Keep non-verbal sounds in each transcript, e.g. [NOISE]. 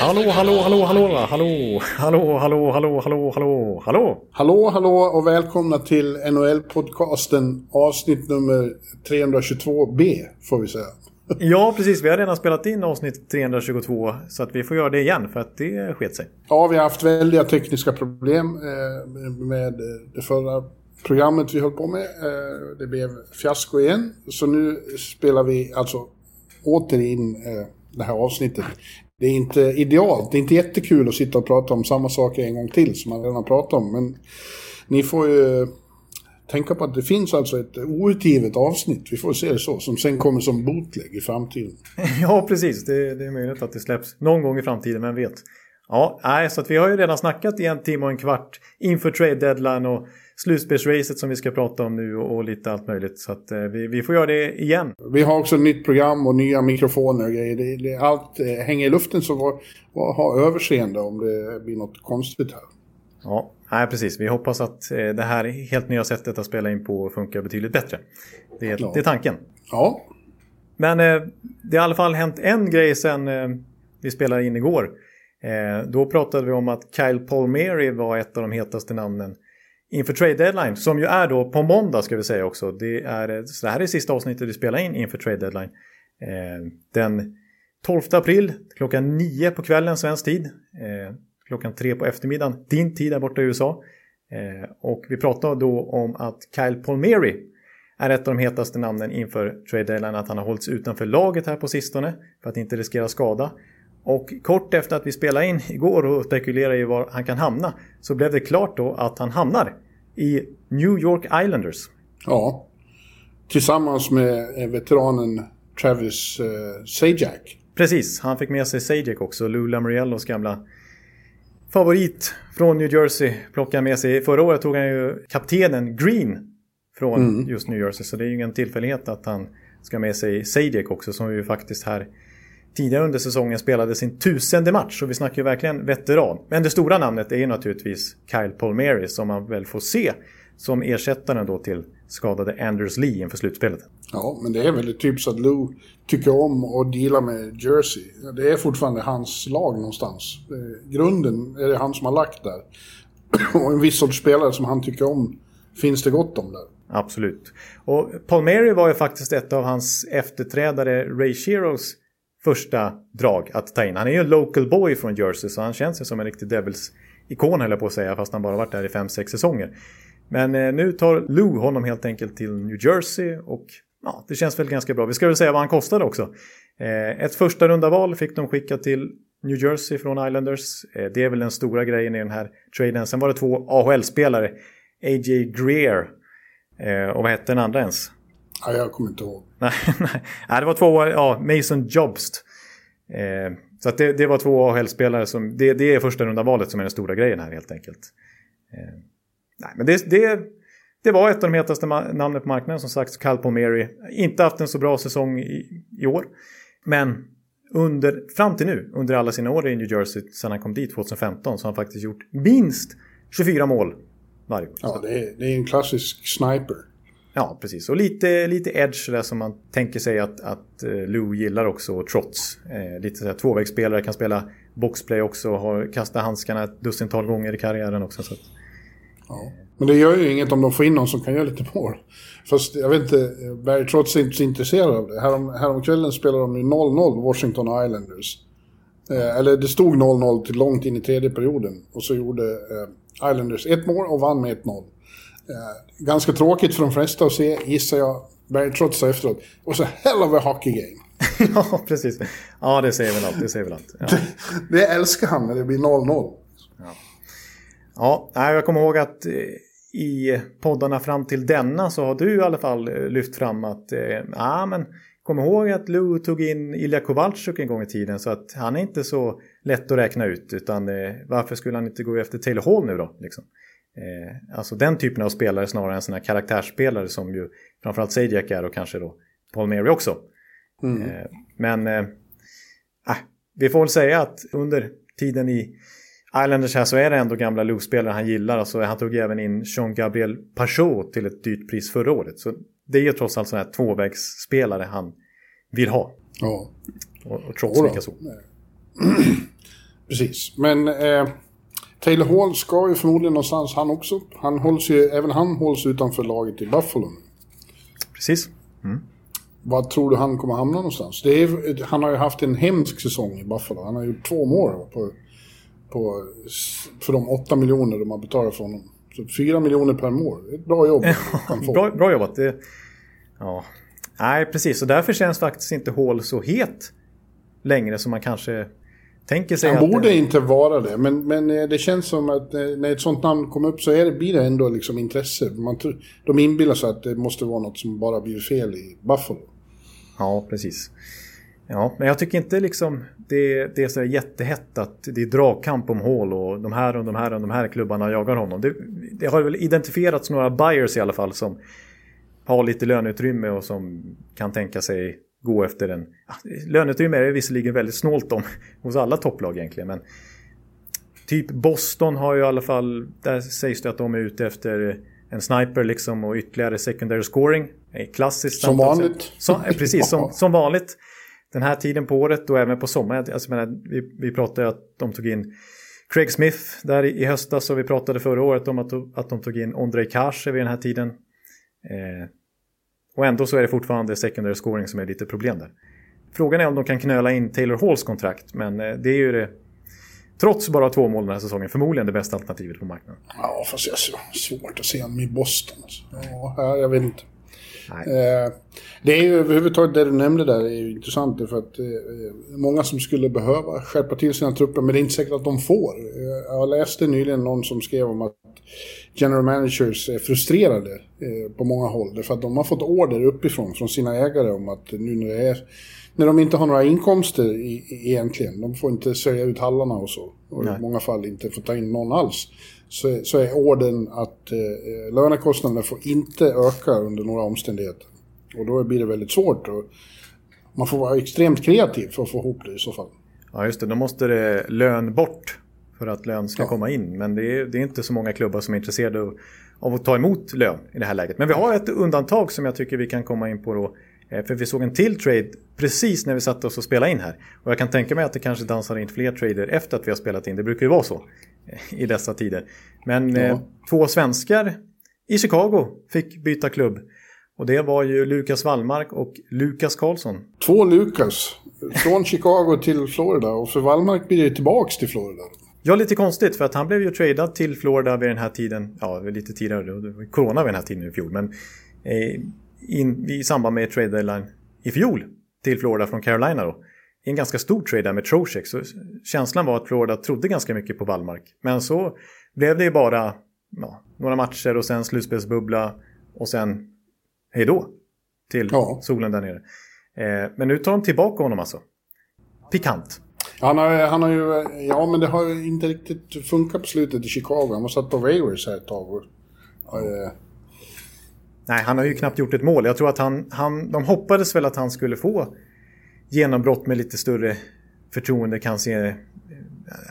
Hallå, hallå, hallå, hallå, hallå, hallå, hallå, hallå, hallå, hallå, hallå. Hallå, hallå och välkomna till NHL-podcasten avsnitt nummer 322B, får vi säga. [LAUGHS] Ja, precis. Vi har redan spelat in avsnitt 322 så att vi får göra det igen för att det sket sig. Ja, vi har haft väldiga tekniska problem eh, med det förra programmet vi höll på med. Eh, det blev fiasko igen. Så nu spelar vi alltså åter in eh, det här avsnittet. Det är inte idealt, det är inte jättekul att sitta och prata om samma saker en gång till som man redan pratat om. Men ni får ju tänka på att det finns alltså ett outgivet avsnitt, vi får se det så, som sen kommer som bootleg i framtiden. [LAUGHS] Ja, precis. Det, det är möjligt att det släpps någon gång i framtiden, vem vet. Ja, nej, så att vi har ju redan snackat i en timme och en kvart inför trade deadline och slutspelsracet som vi ska prata om nu och, och lite allt möjligt. Så att eh, vi, vi får göra det igen. Vi har också ett nytt program och nya mikrofoner och grejer. Det, det, allt eh, hänger i luften så var, var, ha överseende om det blir något konstigt här. Ja, nej, precis. Vi hoppas att eh, det här helt nya sättet att spela in på funkar betydligt bättre. Det, är- Ja. det är tanken. Ja, Men eh, det har i alla fall hänt en grej sen eh, vi spelade in igår. Eh, då pratade vi om att Kyle Palmieri var ett av de hetaste namnen inför trade deadline. Som ju är då på måndag ska vi säga också. Det, är, så det här är sista avsnittet vi spelar in inför trade deadline. Eh, den 12 april klockan 9 på kvällen svensk tid. Eh, klockan 3 på eftermiddagen din tid där borta i USA. Eh, och vi pratar då om att Kyle Palmieri är ett av de hetaste namnen inför trade deadline att han har hållits utanför laget här på sistone för att inte riskera skada. Och kort efter att vi spelade in igår och spekulerade i var han kan hamna så blev det klart då att han hamnar i New York Islanders. ja. Tillsammans med eh, veteranen Travis eh, Sajak. Precis, han fick med sig Sajek också, Lou Lamoriellos gamla favorit från New Jersey. Plockade med sig, förra året tog han ju kaptenen Green från just New Jersey. Så det är ju ingen tillfällighet att han ska med sig Sajek också som ju faktiskt här tidigare under säsongen spelade sin tusende match. Så vi snackar ju verkligen veteran. Men det stora namnet är ju naturligtvis Kyle Palmieri som man väl får se som ersättaren då till skadade Anders Lee inför slutspelet. Ja, men det är väl typ så att Lou tycker om att deala med Jersey. Det är fortfarande hans lag någonstans. Eh, Grunden är det han som har lagt där. [CLEARS THROAT] Och en viss sorts spelare som han tycker om finns det gott om där. Absolut. Och Palmieri var ju faktiskt ett av hans efterträdare Ray Sheros första drag att ta in. Han är ju en local boy från Jersey så han känns ju som en riktig Devils-ikon höll jag på att säga fast han bara varit där i 5-6 säsonger. Men eh, nu tar Lou honom helt enkelt till New Jersey och ja, det känns väl ganska bra. Vi ska väl säga vad han kostade också. Eh, ett första runda val fick de skicka till New Jersey från Islanders. Eh, det är väl den stora grejen i den här traden. Sen var det två AHL-spelare. A.J. Greer Eh, och vad hette den andra ens? Ja, jag kommer inte ihåg. [LAUGHS] Nej, nej. det var två, ja, Mason Jobst. Eh, så att det, det var två AHL-spelare som, det, det är första runda valet som är den stora grejen här helt enkelt. Eh, nej, men det, det, det var ett av de hetaste namnen på marknaden som sagt, Cal Palmieri. Inte haft en så bra säsong i, i år. Men under, fram till nu, under alla sina år i New Jersey, sedan han kom dit 2015, så har han faktiskt gjort minst 24 mål varje år. Ja, det är, det är en klassisk sniper. Ja, precis. Och lite, lite edge där som man tänker sig att, att eh, Lou gillar också. Och trots. Eh, lite så här tvåvägsspelare, kan spela boxplay också. Har kastat handskarna ett dussintal gånger i karriären också. Så att, Ja. Men det gör ju inget om de får in någon som kan göra lite mål. Fast jag vet inte, Barry Trotz är inte så intresserad av det. Härom, häromkvällen spelade de ju 0-0 Washington Islanders. Eh, eller det stod 0-0 till långt in i tredje perioden. Och så gjorde eh, Islanders ett mål och vann med 1-0. Eh, ganska tråkigt för de flesta att se, gissar jag. Trotz sa efteråt. Och så hell of a hockey game. [LAUGHS] ja, precis. Ja, det säger väl allt. Det säger väl allt. Ja. Det älskar han när det blir 0-0. Ja, nej, jag kommer ihåg att eh, i poddarna fram till denna så har du i alla fall eh, lyft fram att eh, ja, men kom ihåg att Lou tog in Ilja Kowalczyk en gång i tiden så att han är inte så lätt att räkna ut utan eh, varför skulle han inte gå efter Taylor Hall nu då? Liksom? Eh, alltså den typen av spelare snarare än sådana karaktärsspelare som ju framförallt Sajak är och kanske då Paul Mary också. Mm. Eh, men eh, ah, vi får väl säga att under tiden i Islanders här så är det ändå gamla Lou-spelare han gillar. Alltså, han tog även in Jean-Gabriel Pachot till ett dyrt pris förra året. Så det är ju trots allt sådana här tvåvägsspelare han vill ha. Ja. Och, och trots likaså. [CLEARS THROAT] Precis, men eh, Taylor Hall ska ju förmodligen någonstans han också. Han hålls ju, även han hålls utanför laget i Buffalo. Precis. Mm. Vad tror du han kommer hamna någonstans? Är, han har ju haft en hemsk säsong i Buffalo. Han har gjort två mål på, på, för de åtta miljoner de har betalat för honom. Så fyra miljoner per mål. Ett bra jobb. [LAUGHS] bra, bra jobbat. Det, ja. Nej, precis. Och därför känns faktiskt inte Hall så het längre som man kanske tänker sig. Han borde det... inte vara det, men, men eh, det känns som att eh, när ett sånt namn kommer upp så är det, blir det ändå liksom intresse. Man, de inbillar sig att det måste vara något som bara blir fel i Buffalo. Ja, precis. Ja, men jag tycker inte liksom det, det är så jättehett att det är dragkamp om hål och de här och de här och de här klubbarna jagar honom. Det, det har väl identifierats några buyers i alla fall som har lite löneutrymme och som kan tänka sig gå efter en... Löneutrymme är det visserligen väldigt snålt om [LAUGHS] hos alla topplag egentligen men typ Boston har ju i alla fall, där sägs det att de är ute efter en sniper liksom och ytterligare secondary scoring. Klassiskt. Som vanligt. Som, precis, som, [LAUGHS] som vanligt. Den här tiden på året och även på sommaren. Alltså, menar, vi, vi pratade att de tog in Craig Smith där i, i höstas och vi pratade förra året om att, att de tog in Ondrej Kase vid den här tiden. Eh, och ändå så är det fortfarande secondary scoring som är lite problem där. Frågan är om de kan knöla in Taylor Halls kontrakt, men eh, det är ju det trots bara två mål den här säsongen, förmodligen det bästa alternativet på marknaden. Ja, fast jag har svårt att se honom i Boston. Alltså. Ja, jag vet inte. Eh, det är ju överhuvudtaget det du nämnde där är ju intressant för att eh, många som skulle behöva skärpa till sina trupper men det är inte säkert att de får. Eh, jag läste nyligen någon som skrev om att general managers är frustrerade eh, på många håll därför att de har fått order uppifrån från sina ägare om att nu när det är när de inte har några inkomster i, egentligen, de får inte sälja ut hallarna och så, och Nej. i många fall inte få ta in någon alls, så, så är orden att eh, lönekostnaderna får inte öka under några omständigheter. Och då blir det väldigt svårt. Och man får vara extremt kreativ för att få ihop det i så fall. Ja, just det. Då måste det lön bort för att lön ska ja. komma in. Men det är, det är, inte så många klubbar som är intresserade av att ta emot lön i det här läget. Men vi har ett undantag som jag tycker vi kan komma in på då. Eh, för vi såg en till trade precis när vi satte oss och spelade in här. Och jag kan tänka mig att det kanske dansar in fler trader efter att vi har spelat in. Det brukar ju vara så i dessa tider. Men ja. eh, två svenskar i Chicago fick byta klubb. Och det var ju Lukas Wallmark och Lukas Karlsson. Två Lukas. Från Chicago till Florida. Och för Wallmark blir det tillbaks till Florida. Ja, lite konstigt för att han blev ju tradad till Florida vid den här tiden. Ja, lite tidigare. Det var corona vid den här tiden i fjol. Men eh, in, i samband med trade deadline i fjol till Florida från Carolina då en ganska stor trade där med Trocheck. Så känslan var att Florida trodde ganska mycket på Wallmark. Men så blev det ju bara ja, några matcher och sen slutspelsbubbla och sen hej då till ja. solen där nere. Eh, men nu tar de tillbaka honom alltså. Pikant. Han har, han har ju, ja men det har ju inte riktigt funkat på slutet i Chicago. Han har satt på waivers här ett tag. Och, eh. Nej, han har ju knappt gjort ett mål. Jag tror att han, han, de hoppades väl att han skulle få genombrott med lite större förtroende kan se...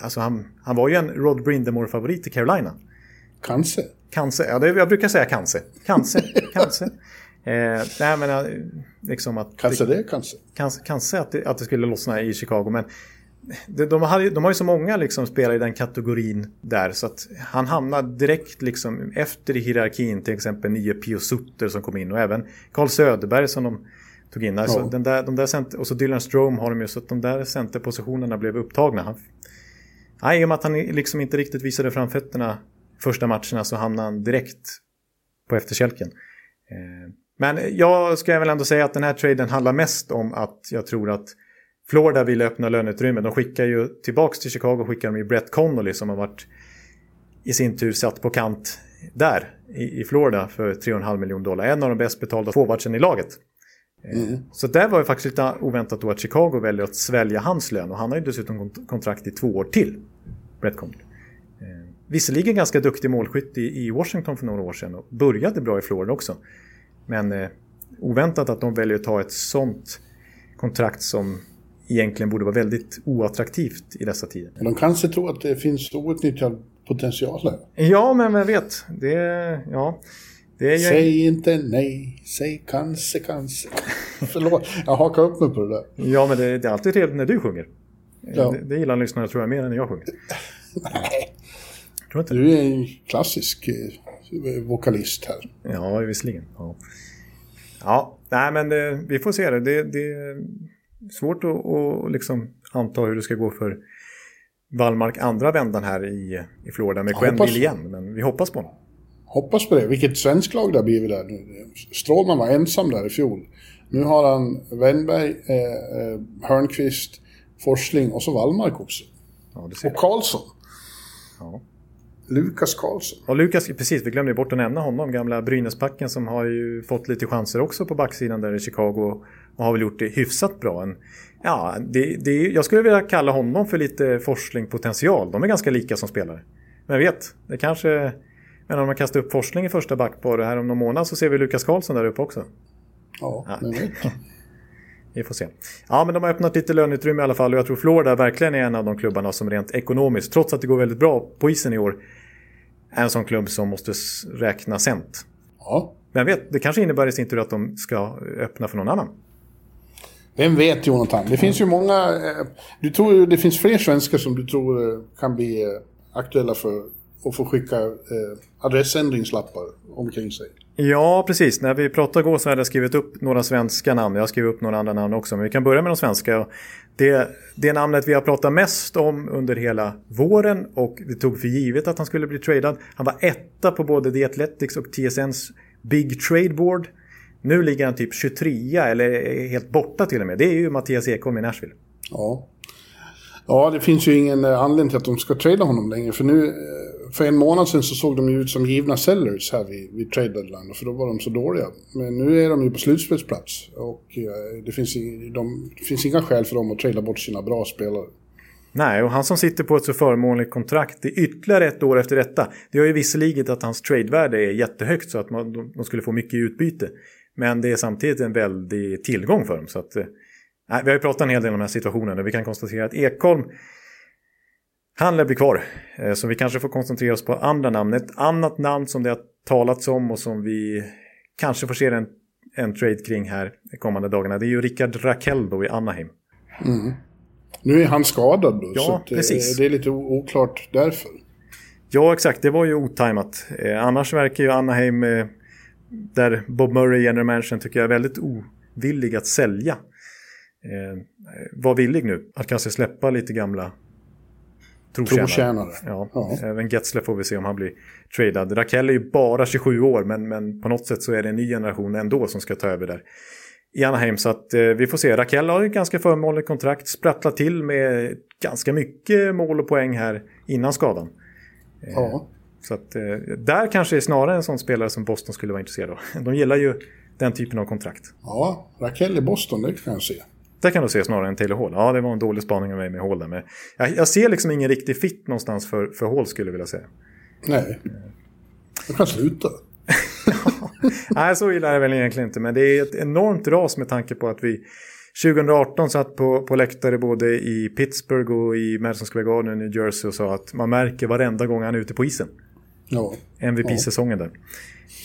Alltså han, han var ju en Rod Brindamore-favorit i Carolina. Kanske. Kanske, ja det, jag brukar säga kanske. Kanske, [LAUGHS] kanske. Eh, nej men eh, liksom att... Kanske det, kanske. Kanske, kanske att, det, att det skulle lossna i Chicago men de, de, hade, de har ju så många liksom spelare i den kategorin där så att han hamnar direkt liksom efter i hierarkin till exempel nio Pio Sutter som kom in och även Carl Söderberg som de tog in. Alltså, ja. den där, de där center, och så Dylan Strome har de ju, så att de där centerpositionerna blev upptagna. Han, nej, I och med att han liksom inte riktigt visade fram fötterna första matcherna så hamnade han direkt på efterkälken. Eh, men jag ska väl ändå säga att den här traden handlar mest om att jag tror att Florida vill öppna löneutrymme. De skickar ju tillbaks till Chicago skickar de ju Brett Connolly som har varit i sin tur satt på kant där i, i Florida för 3,5 miljoner dollar. En av de bäst betalda forwardsen i laget. Mm. Så där var det faktiskt lite oväntat då att Chicago väljer att svälja hans lön och han har ju dessutom kontrakt i två år till. Brett Conley. Visserligen ganska duktig målskytt i Washington för några år sedan och började bra i Florida också. Men eh, oväntat att de väljer att ta ett sånt kontrakt som egentligen borde vara väldigt oattraktivt i dessa tider. De kanske tror att det finns outnyttjad potential här. Ja, men vem vet. Det, ja, det. Säg inte nej, säg kanske, kanske. [LAUGHS] Förlåt, jag hakar upp mig på det där. Ja, men det, det är alltid trevligt när du sjunger. Ja. Det, det gillar lyssnarna tror jag mer än när jag sjunger. [LAUGHS] nej. Tror inte. Du är en klassisk eh, vokalist här. Ja, visserligen. Ja, ja nej men det, vi får se det. det. Det, svårt att, att liksom anta hur det ska gå för Wallmark andra vändan här i, i Florida med Quenneville igen. Men vi hoppas på honom. Hoppas på det. Vilket svensk lag det har blivit där nu. Strålman var ensam där i fjol. Nu har han Wennberg, eh, eh Hörnqvist, Forsling och så Wallmark också. Ja, och Karlsson. Ja. Lukas Karlsson. Och Lukas, precis, vi glömde bort att nämna honom. Gamla Brynäspacken som har ju fått lite chanser också på backsidan där i Chicago. Och har väl gjort det hyfsat bra. En, ja, det, det, jag skulle vilja kalla honom för lite forskningspotential. De är ganska lika som spelare. Men vet, det kanske... Men om man kastar upp Forsling i första backpar här om någon månad så ser vi Lukas Karlsson där uppe också. Ja, ja. [LAUGHS] Vi får se. Ja, men de har öppnat lite löneutrymme i alla fall och jag tror Florida verkligen är en av de klubbarna som rent ekonomiskt, trots att det går väldigt bra på isen i år, är en sån klubb som måste räkna cent. Ja. Men vet, det kanske innebär i sin tur att de ska öppna för någon annan. Vem vet Jonathan? Det finns ju många... Eh, du tror det finns fler svenskar som du tror eh, kan bli eh, aktuella för att få skicka adressändringslappar omkring sig. Ja, precis. När vi pratade igår så hade jag skrivit upp några svenska namn. Jag har skrivit upp några andra namn också. Men vi kan börja med de svenska. Det, det namnet vi har pratat mest om under hela våren och vi tog för givet att han skulle bli tradad. Han var etta på både The Athletics och TSNs Big Trade Board. Nu ligger han typ 23 eller helt borta till och med. Det är ju Mattias Ekholm i Nashville. Ja. Ja, det finns ju ingen eh, anledning till att de ska trada honom längre. För nu, eh, för en månad sedan så såg de ju ut som givna sellers här vid, vid trade deadline. För då var de så dåliga. Men nu är de ju på slutspelsplats. Och eh, det finns, de, det finns inga skäl för dem att trada bort sina bra spelare. Nej, och han som sitter på ett så förmånligt kontrakt i ytterligare ett år efter detta. Det gör ju visserligen att hans tradevärde är jättehögt så att man, de skulle få mycket utbyte. Men det är samtidigt en väldig tillgång för dem. Så att, Nej, vi har ju pratat en hel del om den här situationen och vi kan konstatera att Ekholm han lär bli kvar. Eh, så vi kanske får koncentrera oss på andra namn. Ett annat namn som det har talats om och som vi kanske får se en, en trade kring här de kommande dagarna. Det är ju Rickard Rakell då i Anaheim. Mm. Nu är han skadad då, ja, så det, precis. det är lite oklart därför. Ja, exakt. Det var ju otajmat. Eh, annars verkar ju Anaheim, eh, där Bob Murray, general manager, tycker jag är väldigt ovillig att sälja eh, var villig nu att kanske släppa lite gamla trotjänare. trotjänare. Ja. ja. Även Getzler får vi se om han blir tradad. Rakell är ju bara 27 år men, men på något sätt så är det en ny generation ändå som ska ta över där i Anaheim. Så att eh, vi får se. Rakell har ett ganska förmånligt kontrakt. Sprattlat till med ganska mycket mål och poäng här innan skadan. Eh, ja. Så att eh, där kanske är snarare en sån spelare som Boston skulle vara intresserad av. [LAUGHS] De gillar ju den typen av kontrakt. Ja, Rakell i Boston, det kan jag se. Där kan du se snarare än Taylor Hall. Ja, det var en dålig spaning av mig med Hall där. Men jag, jag ser liksom ingen riktig fit någonstans för, för Hall skulle jag vilja säga. Nej. Jag kan sluta. [LAUGHS] Nej, så illa är det väl egentligen inte. Men det är ett enormt ras med tanke på att vi 2018 satt på, på läktare både i Pittsburgh och i Madison Square Garden i New Jersey och sa att man märker varenda gång han är ute på isen. Ja. MVP-säsongen där.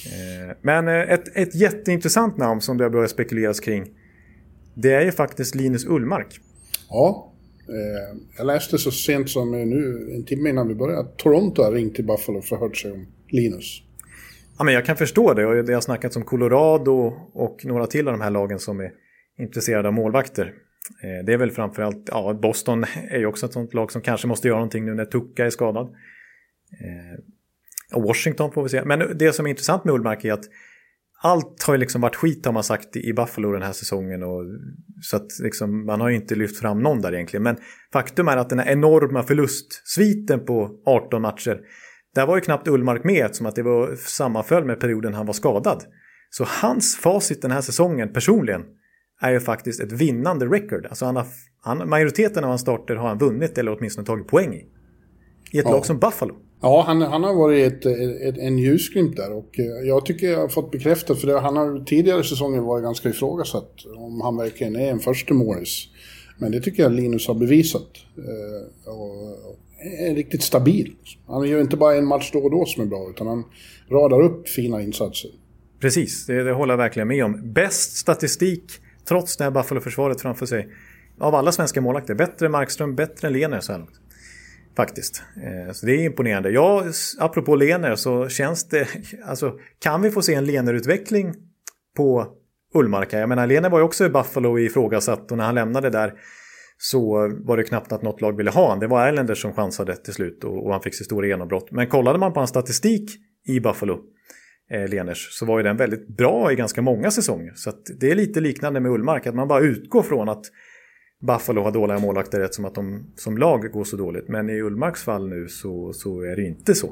Eh, men eh, ett, ett jätteintressant namn som det har börjat spekuleras kring det är ju faktiskt Linus Ullmark. Ja, eh, jag läste så sent som nu, en timme innan vi började, att Toronto har ringt till Buffalo och förhört sig om Linus. Ja, men jag kan förstå det det har snackats om Colorado och några till av de här lagen som är intresserade av målvakter. Det är väl framförallt, ja Boston är ju också ett sånt lag som kanske måste göra någonting nu när Tucka är skadad. Washington får vi se. Men det som är intressant med Ullmark är att allt har ju liksom varit skit har man sagt i Buffalo den här säsongen. Och, så att liksom, man har ju inte lyft fram någon där egentligen. Men faktum är att den här enorma förlustsviten på 18 matcher. Där var ju knappt Ullmark med eftersom att det var sammanföll med perioden han var skadad. Så hans facit den här säsongen personligen är ju faktiskt ett vinnande record. Alltså han har, han, majoriteten av hans starter har han vunnit eller åtminstone tagit poäng i. I ett ja. lag som Buffalo. Ja, han, han har varit ett, ett, en ljusglimt där och eh, jag tycker jag har fått bekräftat för det, han har tidigare säsonger varit ganska ifrågasatt om han verkligen är en första målis. Men det tycker jag Linus har bevisat. Eh, och är riktigt stabil. Han gör inte bara en match då och då som är bra, utan han radar upp fina insatser. Precis, det, det håller jag verkligen med om. Bäst statistik, trots det här Buffalo-försvaret framför sig, av alla svenska målvakter. Bättre Markström, bättre än Lehner så här långt. Faktiskt. Eh, så det är imponerande. Ja, apropå Lener så känns det... [LAUGHS] Alltså, kan vi få se en Lener-utveckling på Ullmarka? Jag menar, Lener var ju också i Buffalo ifrågasatt och när han lämnade där så var det knappt att något lag ville ha honom. Det var Islanders som chansade till slut och, och han fick sitt stora genombrott. Men kollade man på hans statistik i Buffalo, eh, Leners, så var ju den väldigt bra i ganska många säsonger. Så det är lite liknande med Ullmark, att man bara utgår från att Buffalo har dåliga målvakter rätt som att de som lag går så dåligt. Men i Ullmarks fall nu så, så är det inte så.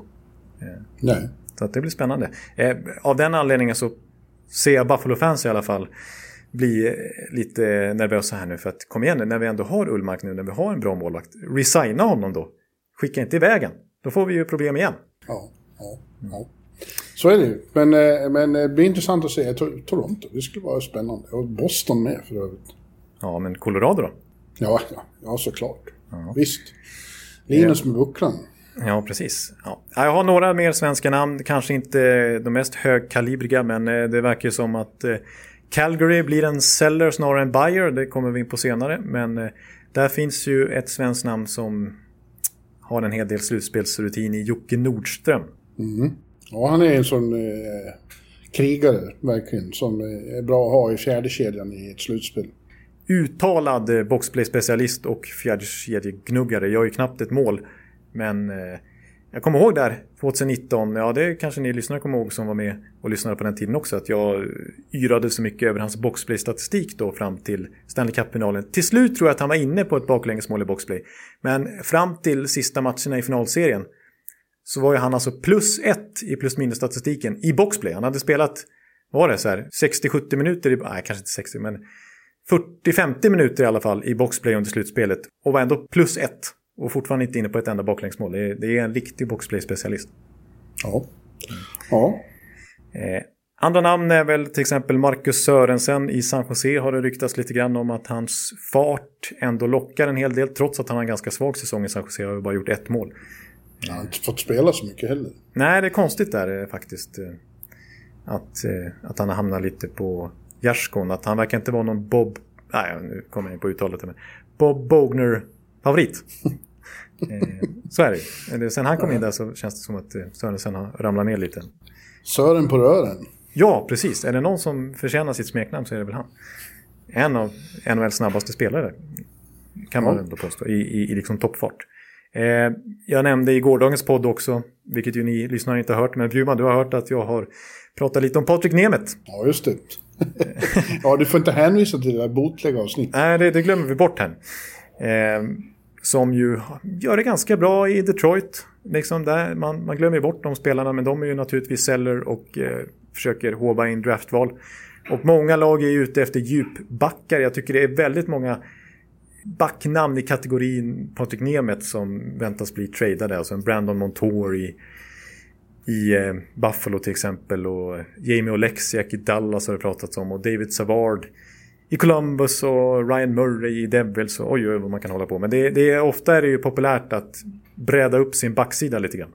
Eh, Nej. Så att det blir spännande. Eh, av den anledningen så ser jag Buffalo-fans i alla fall bli lite nervösa här nu. För att kom igen när vi ändå har Ullmark nu, när vi har en bra målvakt. Resigna honom då. Skicka inte iväg han. Då får vi ju problem igen. Ja, ja, ja. Så är det ju. Men, eh, men eh, det blir intressant att se Toronto. Det skulle vara spännande. Och Boston med för övrigt. Ja, men Colorado då? Ja, ja, ja såklart. Ja. Visst. Linus med bucklan. Ja, precis. Ja. Jag har några mer svenska namn. Kanske inte de mest högkalibriga, men eh, det verkar som att Calgary blir en seller snarare än buyer, det kommer vi in på senare. Men eh, där finns ju ett svenskt namn som har en hel del slutspelsrutin i Jocke Nordström. Mm. Ja, han är en sån eh, krigare, verkligen, som är bra att ha i fjärde kedjan i ett slutspel. Uttalad eh, boxplay-specialist och fjärdekedjegnuggare. Jag Gör ju knappt ett mål. Men eh, jag kommer ihåg där 2019, ja det kanske ni lyssnare kommer ihåg som var med och lyssnade på den tiden också, att jag yrade så mycket över hans boxplay-statistik då fram till Stanley Cup-finalen. Till slut tror jag att han var inne på ett baklängesmål i boxplay. Men fram till sista matcherna i finalserien så var ju han alltså plus ett i plus minus statistiken i boxplay. Han hade spelat, vad var det, så här 60-70 minuter, i, nej kanske inte 60 men 40-50 minuter i alla fall i boxplay under slutspelet och var ändå plus ett. Och fortfarande inte inne på ett enda baklängsmål. Det är, det är en riktig boxplay-specialist. Ja. ja. Eh, andra namn är väl till exempel Marcus Sörensen i San Jose har det ryktats lite grann om att hans fart ändå lockar en hel del trots att han har en ganska svag säsong i San Jose har bara gjort ett mål. Han har inte fått spela så mycket heller. Nej, det är konstigt där eh, faktiskt. Eh, att, eh, att han har hamnat lite på gärdsgården. Att han verkar inte vara någon Bob... Nej, nu kommer jag in på uttalet. Men Bob Bogner-favorit. [LAUGHS] så är det Sen han kom in där så känns det som att Sörensen har ramlat ner lite. Sören på rören. Ja, precis. Är det någon som förtjänar sitt smeknamn så är det väl han. En av NHLs snabbaste spelare. Kan man ändå påstå. I, i, i liksom toppfart. Eh, jag nämnde i gårdagens podd också, vilket ju ni lyssnare inte har hört, men Bjurman, du har hört att jag har pratat lite om Patrik Nemeth. Ja, just det. [LAUGHS] ja, du får inte hänvisa till det där botliga avsnittet. Nej, det, det, glömmer vi bort här. Eh, som ju gör det ganska bra i Detroit. Liksom där, man, man glömmer bort de spelarna, men de är ju naturligtvis seller och eh, försöker håva in draftval. Och många lag är ute efter djupbackar. Jag tycker det är väldigt många backnamn i kategorin Patrik Nemeth som väntas bli tradade. Alltså en Brandon Montour i, eh, Buffalo till exempel. Och Jamie Oleksiak i Dallas har det pratats om. Och David Savard i Columbus och Ryan Murray i Devils. Och, oj, oj, vad man kan hålla på. Men det, det är, ofta är det ju populärt att bräda upp sin backsida lite grann.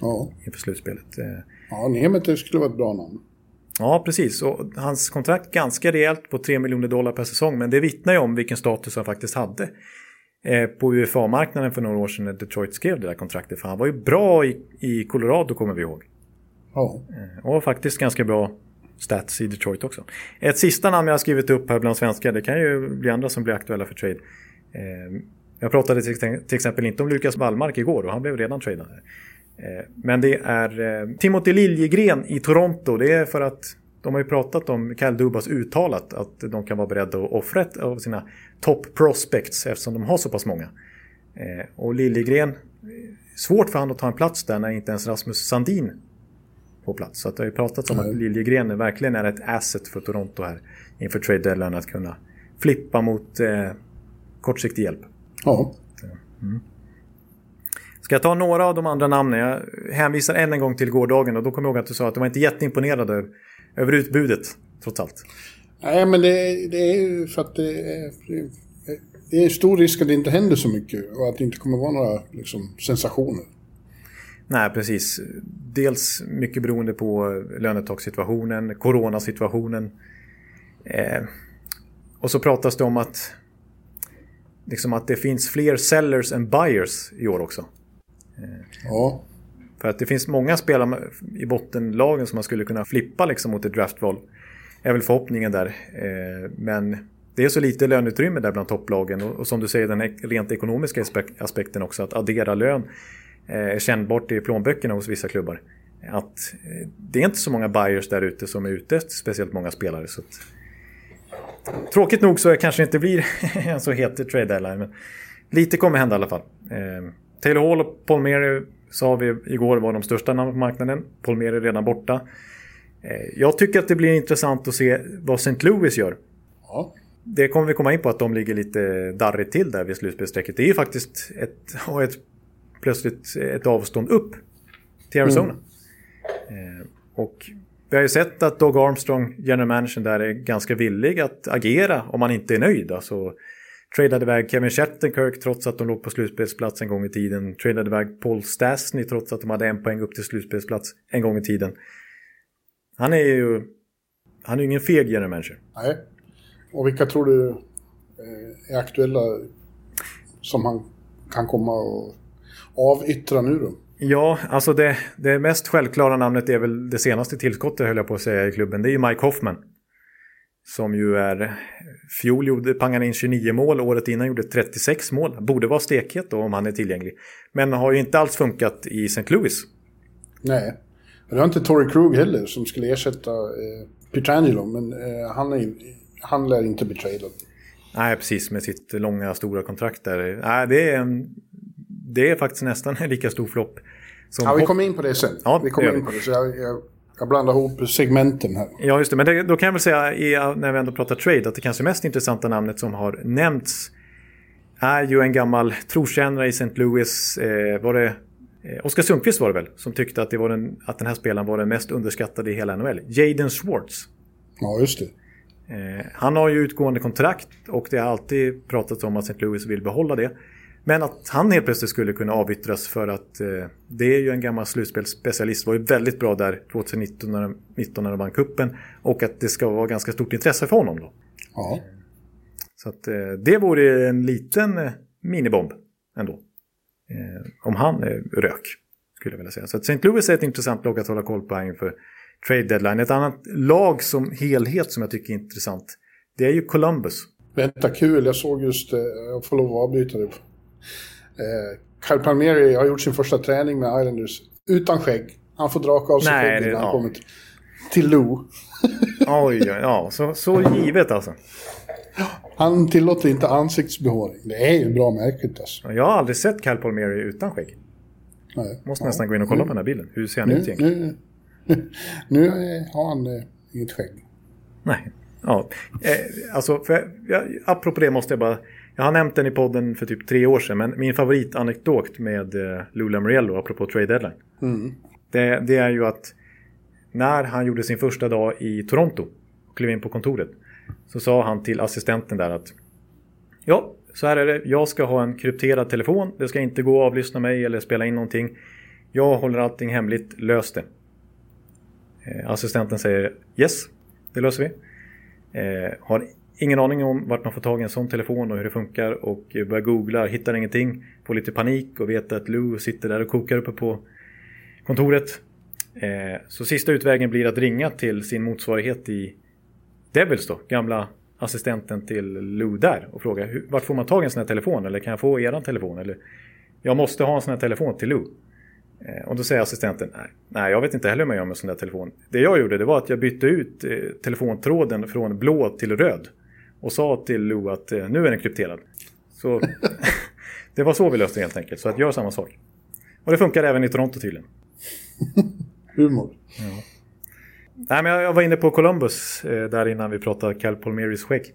Ja. Inför slutspelet. Eh, ja, Nemeth skulle vara ett bra namn. Ja, precis. Och hans kontrakt ganska rejält på 3 miljoner dollar per säsong. Men det vittnar ju om vilken status han faktiskt hade på UFA-marknaden för några år sedan när Detroit skrev det där kontraktet. För han var ju bra i, i Colorado kommer vi ihåg. Ja. Eh, och faktiskt ganska bra stats i Detroit också. Ett sista namn jag har skrivit upp här bland svenskar, det kan ju bli andra som blir aktuella för trade. Eh, jag pratade till exempel inte om Lukas Wallmark igår och han blev redan tradad. Eh, men det är eh, Timothy Liljegren i Toronto. Det är för att de har ju pratat om Kyle Dubas uttalat att de kan vara beredda att offra ett av sina top prospects eftersom de har så pass många. Och Liljegren, svårt för han att ta en plats där när inte ens Rasmus Sandin på plats. Så att det har ju pratats om mm. att Liljegren verkligen är ett asset för Toronto här inför trade deadline att kunna flippa mot eh, kortsiktig hjälp. Ja. Mm. Ska jag ta några av de andra namnen? Jag hänvisar än en gång till gårdagen och då kommer jag ihåg att du sa att du var inte jätteimponerad över utbudet, trots allt. Nej, men det, det är ju för att det är, det är stor risk att det inte händer så mycket och att det inte kommer vara några liksom, sensationer. Nej, precis. Dels mycket beroende på lönetaksituationen, coronasituationen. Eh, och så pratas det om att, liksom att det finns fler sellers än buyers i år också. Ja. För att det finns många spelare i bottenlagen som man skulle kunna flippa liksom mot ett draftval. är väl förhoppningen där. Eh, men det är så lite löneutrymme där bland topplagen. Och som du säger, den rent ekonomiska aspekten också. Att addera lön eh, är kännbart i plånböckerna hos vissa klubbar. Att eh, det är inte så många buyers där ute som är ute efter speciellt många spelare. Så att, tråkigt nog så kanske det inte blir [LAUGHS] en så het trade deadline. Men lite kommer hända i alla fall. Taylor Hall och Paul Mary sa vi igår var de största namnen på marknaden. Paul Mary är redan borta. Eh, jag tycker att det blir intressant att se vad St. Louis gör. Ja. Det kommer vi komma in på att de ligger lite darrigt till där vid slutspelsstrecket. Det är ju faktiskt ett, [LAUGHS] ett, plötsligt ett avstånd upp till Arizona. Mm. Och vi har ju sett att Doug Armstrong, general manager där, är ganska villig att agera om man inte är nöjd. Alltså, Tradade iväg Kevin Shattenkirk trots att de låg på slutspelsplats en gång i tiden. Tradade iväg Paul Stastny trots att de hade en poäng upp till slutspelsplats en gång i tiden. Han är ju... Han är ingen feg general manager. Nej. Och vilka tror du eh, är aktuella som han kan komma och avyttra nu då? Ja, alltså det, det mest självklara namnet är väl det senaste tillskottet höll jag på att säga i klubben. Det är ju Mike Hoffman. Som ju är... Fjol gjorde, pangade in 29 mål, året innan gjorde 36 mål. Borde vara stekhet då om han är tillgänglig. Men har ju inte alls funkat i St. Louis. Nej. Det har inte Tory Krug heller som skulle ersätta eh, Pietrangelo. Men eh, han, är, han lär inte bli tradad. Nej, precis med sitt långa stora kontrakt där. Nej, det är, en, det är faktiskt nästan en lika stor flopp. Ja, vi kommer in på det sen. Ja, vi kommer in på det. Så jag, jag jag blandar ihop segmenten här. Ja, just det. Men det, då kan jag väl säga, när vi ändå pratar trade, att det kanske mest intressanta namnet som har nämnts är ju en gammal trotjänare i St. Louis. Eh, var det eh, Oskar Sundqvist var det väl, som tyckte att, det var den, att den här spelaren var den mest underskattade i hela NHL. Jaden Schwartz. Ja, just det. Eh, han har ju utgående kontrakt och det har alltid pratats om att St. Louis vill behålla det. Men att han helt plötsligt skulle kunna avyttras för att eh, det är ju en gammal slutspelsspecialist. Var ju väldigt bra där 2019 när, 19 när de vann kuppen Och att det ska vara ganska stort intresse för honom då. Ja. Så att eh, det vore en liten eh, minibomb ändå. Eh, om han eh, rök, skulle jag vilja säga. Så att St. Louis är ett intressant lag att hålla koll på inför trade deadline. Ett annat lag som helhet som jag tycker är intressant, det är ju Columbus. Vänta, kul. Jag såg just, eh, jag får lov att avbryta det Eh, Kyle Palmieri har gjort sin första träning med Islanders utan skägg. Han får draka av sig Nej, skägget när han ja. kommer till Lou. [LAUGHS] oj, ja, så, så givet alltså. Han tillåter inte ansiktsbehåring. Det är ju bra märkligt alltså. Jag har aldrig sett Kyle Palmieri utan skägg. Nej. Måste ja. nästan gå in och kolla nu, på den här bilden. Hur ser han nu, ut egentligen? Nu, nu har han eh, inget skägg. Nej. Ja, eh, alltså, för, ja, apropå det måste jag bara jag har nämnt den i podden för typ tre år sedan, men min favoritanekdot med eh, Lula Muriello, apropå trade deadline. Mm. Det, det, är ju att när han gjorde sin första dag i Toronto och klev in på kontoret så sa han till assistenten där att ja, så här är det. Jag ska ha en krypterad telefon. Det ska inte gå att avlyssna mig eller spela in någonting. Jag håller allting hemligt. Lös det. Eh, assistenten säger yes, det löser vi. Eh, har ingen aning om vart man får tag i en sån telefon och hur det funkar och börjar googla, hittar ingenting, får lite panik och vet att Lou sitter där och kokar uppe på kontoret. Eh, så sista utvägen blir att ringa till sin motsvarighet i Devils då, gamla assistenten till Lou där och fråga vart får man tag i en sån här telefon eller kan jag få eran telefon eller jag måste ha en sån här telefon till Lou. Eh, och då säger assistenten, nej, nej jag vet inte heller hur man gör med en sån där telefon. Det jag gjorde det var att jag bytte ut eh, telefontråden från blå till röd och sa till Lou att eh, nu är den krypterad. Så [LAUGHS] det var så vi löste det helt enkelt. Så att gör samma sak. Och det funkar även i Toronto tydligen. [LAUGHS] humor. Ja. Nej, men jag var inne på Columbus eh, där innan vi pratade Cal Palmieris skägg.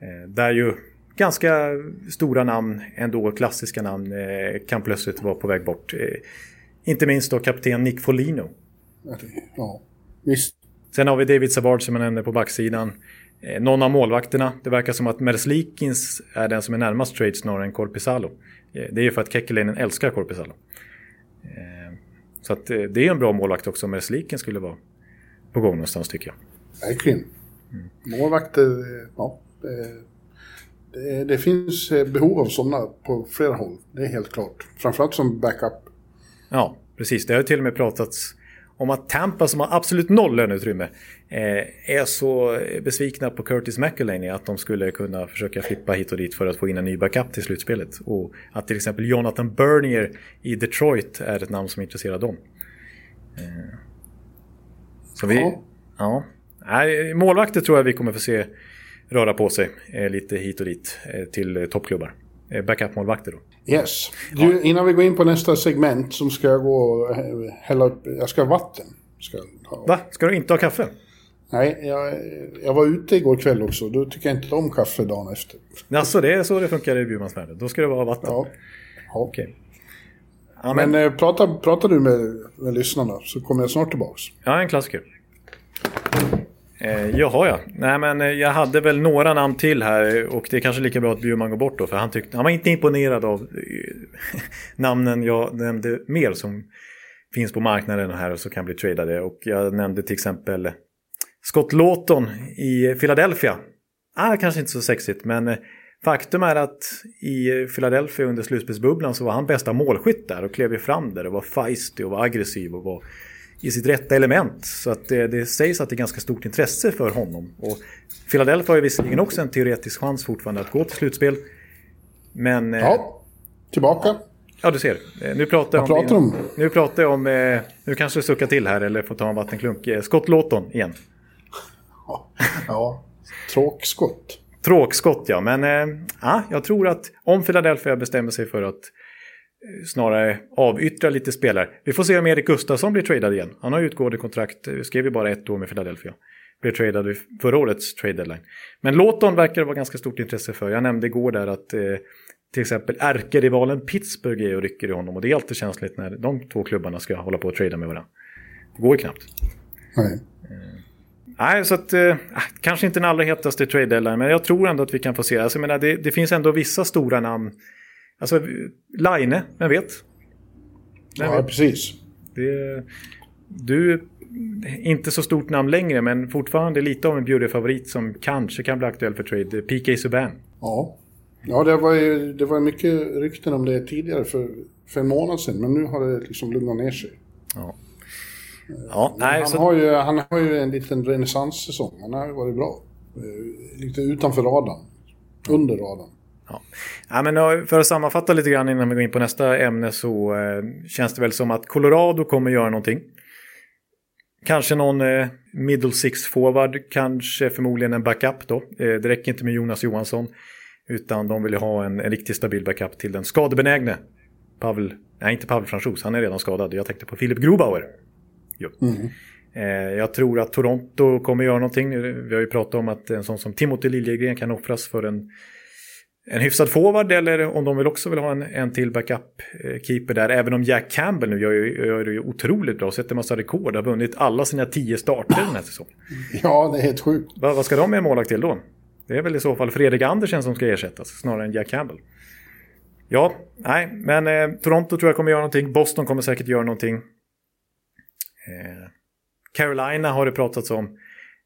Eh, där ju ganska stora namn, ändå klassiska namn, kan plötsligt vara på väg bort. Inte minst då kapten Nick Folino. Ja, visst. Sen har vi David Savard som jag nämnde på backsidan. Eh, någon av målvakterna. Det verkar som att Merslikins är den som är närmast trade snarare än Korpisalo. Eh, det är ju för att Kekkeläinen älskar Korpisalo. Eh, så att det är en bra målvakt också. Merslikin skulle vara på gång någonstans tycker jag. Verkligen. Mm. Målvakter, ja. Det, det, finns behov av sådana på flera håll. Det är helt klart. Framförallt som backup. Ja, precis. Det har till och med pratats om att Tampa som har absolut noll löneutrymme eh, är så besvikna på Curtis McElhaney att de skulle kunna försöka flippa hit och dit för att få in en ny backup till slutspelet. Och att till exempel Jonathan Bernier i Detroit är ett namn som intresserar dem. Eh, så vi... Ja. ja. Nej, målvakter tror jag vi kommer få se röra på sig eh, lite hit och dit till toppklubbar. Backup-målvakter då. Yes. Du, innan vi går in på nästa segment som ska jag gå och hälla upp, jag ska ha vatten. Ska ha. Va? Ska du inte ha kaffe? Nej, jag, jag var ute igår kväll också. Då tycker jag inte om kaffe dagen efter. Alltså det är så det funkar i Bjurmansvärlden. Då ska det vara vatten? Ja. ja. Okej. Ja, men men eh, prata, prata du med, med lyssnarna så kommer jag snart tillbaks. Ja, en klassiker. Eh, jaha ja. Nej men eh, jag hade väl några namn till här eh, och det är kanske lika bra att Bjurman går bort då för han, tyckte, han var inte imponerad av eh, [LAUGHS] namnen jag nämnde mer som finns på marknaden här och så kan bli tradade. Och jag nämnde till exempel Scott Lawton i Philadelphia. Ah, kanske inte så sexigt men faktum är att i Philadelphia under slutspelsbubblan så var han bästa målskytt där och klev fram där och var feisty och var aggressiv och var i sitt rätta element. Så att det, det sägs att det är ganska stort intresse för honom. Och Philadelphia har ju visserligen också en teoretisk chans fortfarande att gå till slutspel. Men... Eh, ja, tillbaka. Ja, du ser. Eh, nu pratar jag om... Pratar om? Nu pratar jag om... Eh, nu kanske du suckar till här eller får ta en vattenklunk. Scott Lawton igen. Ja, tråkskott. Tråkskott ja, men ja, jag tror att om Philadelphia bestämmer sig för att snarare avyttra lite spelare. Vi får se om Erik Gustafsson blir tradad igen. Han har utgående kontrakt, skrev ju bara ett år med Philadelphia. Blev tradad vid förra årets trade deadline. Men Låton verkar det vara ganska stort intresse för. Jag nämnde igår där att eh, till exempel ärkerivalen Pittsburgh är och rycker i honom. Och det är alltid känsligt när de två klubbarna ska hålla på och trada med varandra. Det går ju knappt. Nej. Eh, nej, så att eh, ah, kanske inte den allra hetaste trade deadline, men jag tror ändå att vi kan få se. Alltså, menar, det, det finns ändå vissa stora namn Alltså, Line, vem vet? Vem ja, vet? precis. Det, du är inte så stort namn längre, men fortfarande lite av en bjudefavorit som kanske kan bli aktuell för trade. PK Subban. Ja, ja det, var ju, det var mycket rykten om det tidigare för, för en månad sedan, men nu har det liksom lugnat ner sig. Ja. Ja, nej, han, så... har ju, han har ju en liten renässanssäsong. Han har ju varit bra. Eh, lite utanför radarn. Under radarn. Ja. ja. men för att sammanfatta lite grann innan vi går in på nästa ämne så eh, känns det väl som att Colorado kommer göra någonting. Kanske någon eh, middle six forward, kanske förmodligen en backup då. Eh, det räcker inte med Jonas Johansson. Utan de vill ha en, en riktigt stabil backup till den skadebenägne Pavel, nej inte Pavel Franchos, han är redan skadad. Jag tänkte på Filip Grobauer. Jo. Mm. Jag tror att Toronto kommer göra någonting. Vi har ju pratat om att en sån som Timothy Liljegren kan offras för en en hyfsad forward eller om de vill också vill ha en, en till backup-keeper där. Även om Jack Campbell nu gör, gör det ju otroligt bra, sätter massa rekord, har vunnit alla sina tio starter den här säsongen. Ja, det är helt sjukt. Va, vad ska de med målvakt till då? Det är väl i så fall Fredrik Andersen som ska ersättas, snarare än Jack Campbell. Ja, nej, men eh, Toronto tror jag kommer göra någonting. Boston kommer säkert göra någonting. Eh, Carolina har det pratats om.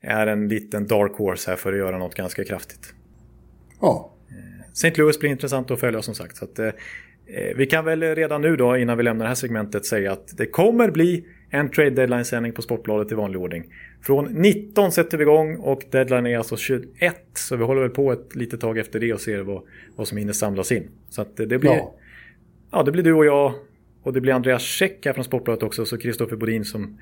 Är en liten dark horse här för att göra något ganska kraftigt. Ja, St. Louis blir intressant att följa som sagt. Så att, eh, eh, vi kan väl redan nu då innan vi lämnar det här segmentet säga att det kommer bli en trade deadline-sändning på Sportbladet i vanlig ordning. Från 19 sätter vi igång och deadline är alltså 21. Så vi håller väl på ett litet tag efter det och ser vad, vad som hinner samlas in. Så att det blir, ja. ja. det blir du och jag och det blir Andreas Käck här från Sportbladet också. Så Kristoffer Bodin som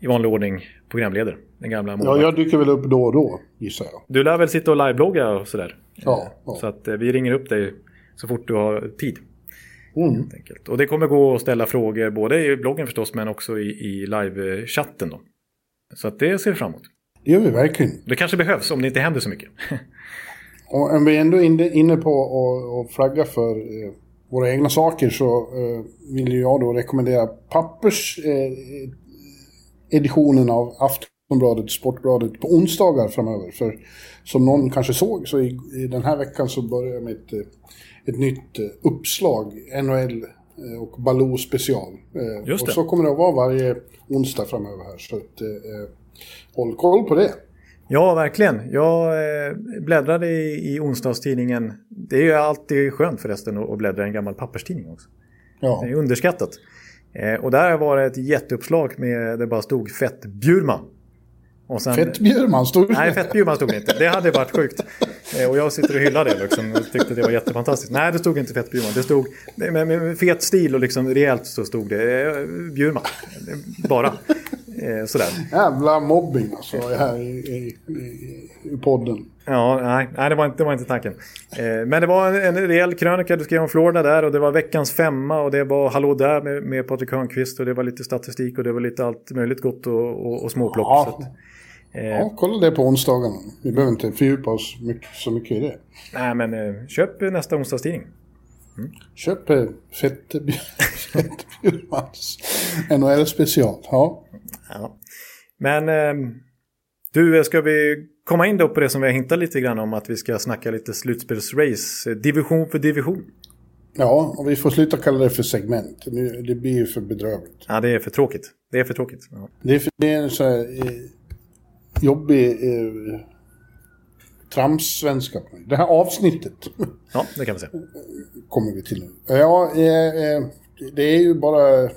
i vanlig ordning programleder. Den gamla Ja, jag dyker väl upp då och då gissar jag. Du lär väl sitta och liveblogga och sådär? Ja, ja. Så att eh, vi ringer upp dig så fort du har tid. Mm. Och det kommer gå att ställa frågor både i bloggen förstås men också i, i live-chatten. Då. Så att det ser vi fram emot. Det gör vi verkligen. Det kanske behövs om det inte händer så mycket. [LAUGHS] och om vi är ändå inne på att flagga för eh, våra egna saker så eh, vill jag då rekommendera eh, av Aftonbladet, Sportbladet på onsdagar framöver. För som någon kanske såg så i, i den här veckan så börjar jag med ett, ett nytt uppslag, NHL och Baloo special. Just det. Och så kommer det att vara varje onsdag framöver här. Så att, eh, håll koll på det. Ja, verkligen. Jag eh, bläddrade i, i onsdagstidningen. Det är ju alltid skönt förresten att bläddra i en gammal papperstidning också. Ja. Det är underskattat. Eh, och där var det ett jätteuppslag med det bara stod Fett Bjurman. Och sen, fett Bjurman stod det Nej, Fett Bjurman stod det inte. Det hade varit sjukt. Eh, och jag sitter och hyllar det liksom, och tyckte det var jättefantastiskt. Nej, det stod inte Fett Bjurman. Det stod med, med fet stil och liksom rejält så stod det Bjurman. Bara. Eh, sådär. Jävla mobbing alltså här i, i, i, podden. Ja, nej, nej det, var inte, det var inte tanken. Eh, men det var en, en rejäl krönika du skrev om Florida där och det var veckans femma och det var Hallå där med, med Patrik Hörnqvist och det var lite statistik och det var lite allt möjligt gott och, och, och småplock. Ja. Att, eh, ja, kolla det på onsdagen. Vi behöver inte fördjupa oss mycket, så mycket i det. Nej, men eh, köp nästa onsdagstidning. Mm. Köp eh, Fettbjurmans [LAUGHS] NHL special. Ja. Ja. Men eh, du, ska vi komma in då på det som vi har hintat lite grann om att vi ska snacka lite slutspelsrace, eh, division för division. Ja, och vi får sluta kalla det för segment. Det blir ju för bedrövligt. Ja, det är för tråkigt. Det är för tråkigt. Ja. Det, är för, det är en så här eh, jobbig eh, tramssvenska. Det här avsnittet. [LAUGHS] Ja, det kan vi säga. Kommer vi till nu. Ja, eh, eh, det är ju bara eh,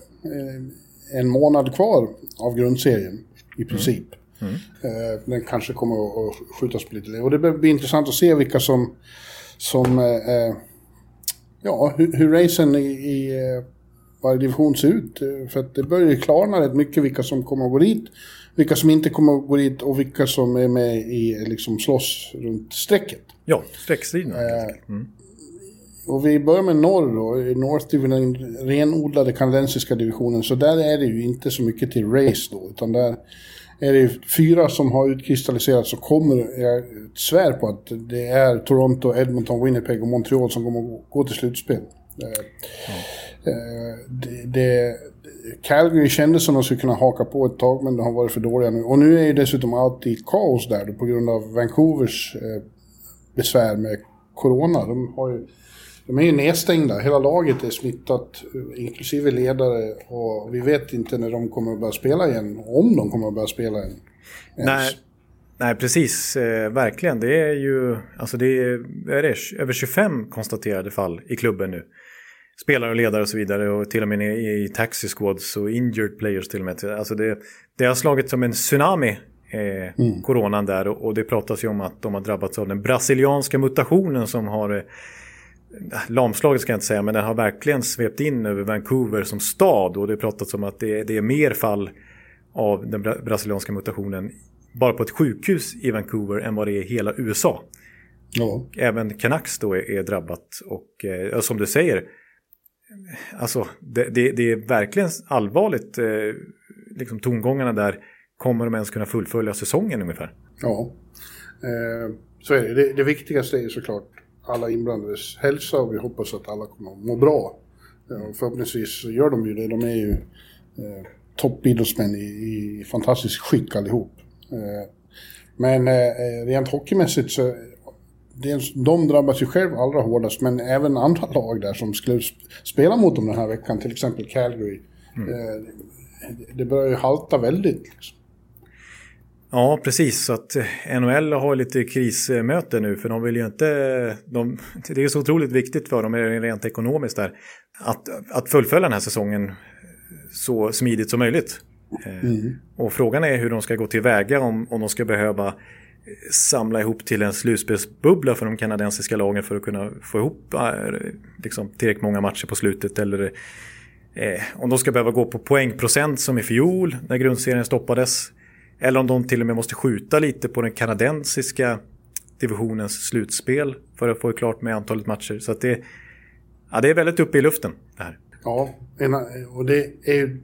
en månad kvar av grundserien i princip. Mm. Mm. Den kanske kommer att skjutas på lite Och det blir intressant att se vilka som... som eh, ja, hur, hur racen i, i varje division ser ut. För att det börjar ju klarna rätt mycket vilka som kommer att gå dit. Vilka som inte kommer att gå dit och vilka som är med i liksom slåss runt strecket. Ja, streckstriden. Mm. Och vi börjar med norr då, i North Division, den renodlade kanadensiska divisionen. Så där är det ju inte så mycket till race då, utan där är det fyra som har utkristalliserats och kommer, jag svär på att det är Toronto, Edmonton, Winnipeg och Montreal som kommer att gå till slutspel. Mm. Det, det, Calgary kändes som att de skulle kunna haka på ett tag, men de har varit för dåliga nu. Och nu är ju dessutom allt i kaos där på grund av Vancouvers eh, besvär med corona. De har ju de är ju nedstängda. Hela laget är smittat, inklusive ledare. Och vi vet inte när de kommer att börja spela igen. Om de kommer att börja spela igen. Nej, nej precis. Eh, verkligen. Det är ju alltså det är, är det, över 25 konstaterade fall i klubben nu. Spelare och ledare och så vidare. Och till och med i taxi squads och injured players till och med. Alltså det, det har slagit som en tsunami eh, mm. coronan där och, och, det pratas ju om att de har drabbats av den brasilianska mutationen som har eh, lamslaget ska jag inte säga, men den har verkligen svept in över Vancouver som stad och det pratats om att det, det är mer fall av den brasilianska mutationen bara på ett sjukhus i Vancouver än vad det är i hela USA. Ja. Även Canucks då är, är drabbat och eh, som du säger, alltså det, det, det är verkligen allvarligt, eh, liksom tongångarna där, kommer de ens kunna fullfölja säsongen ungefär? Ja, eh, så är det. det. Det viktigaste är såklart alla inblandades hälsa och vi hoppas att alla kommer att må bra. Och förhoppningsvis gör de ju det. De är ju eh, toppidrottsmän i, i fantastiskt skick allihop. Eh, men eh, rent hockeymässigt så dels, de drabbas ju själv allra hårdast, men även andra [LAUGHS] lag där som skulle spela mot dem den här veckan, till exempel Calgary. Mm. Eh, det börjar ju halta väldigt. Liksom. Ja, precis. Så att eh, NHL har lite krismöte nu för de vill ju inte... De, [LAUGHS] det är så otroligt viktigt för dem rent ekonomiskt där. Att, att fullfölja den här säsongen så smidigt som möjligt. Eh, mm. Och frågan är hur de ska gå tillväga om, om de ska behöva samla ihop till en slutspelsbubbla för de kanadensiska lagen för att kunna få ihop eh, liksom, tillräckligt många matcher på slutet. Eller eh, om de ska behöva gå på poängprocent som i fjol när grundserien stoppades. Eller om de till och med måste skjuta lite på den kanadensiska divisionens slutspel för att få klart med antalet matcher. Så att det, Ja, det är väldigt uppe i luften det här. Ja, och det är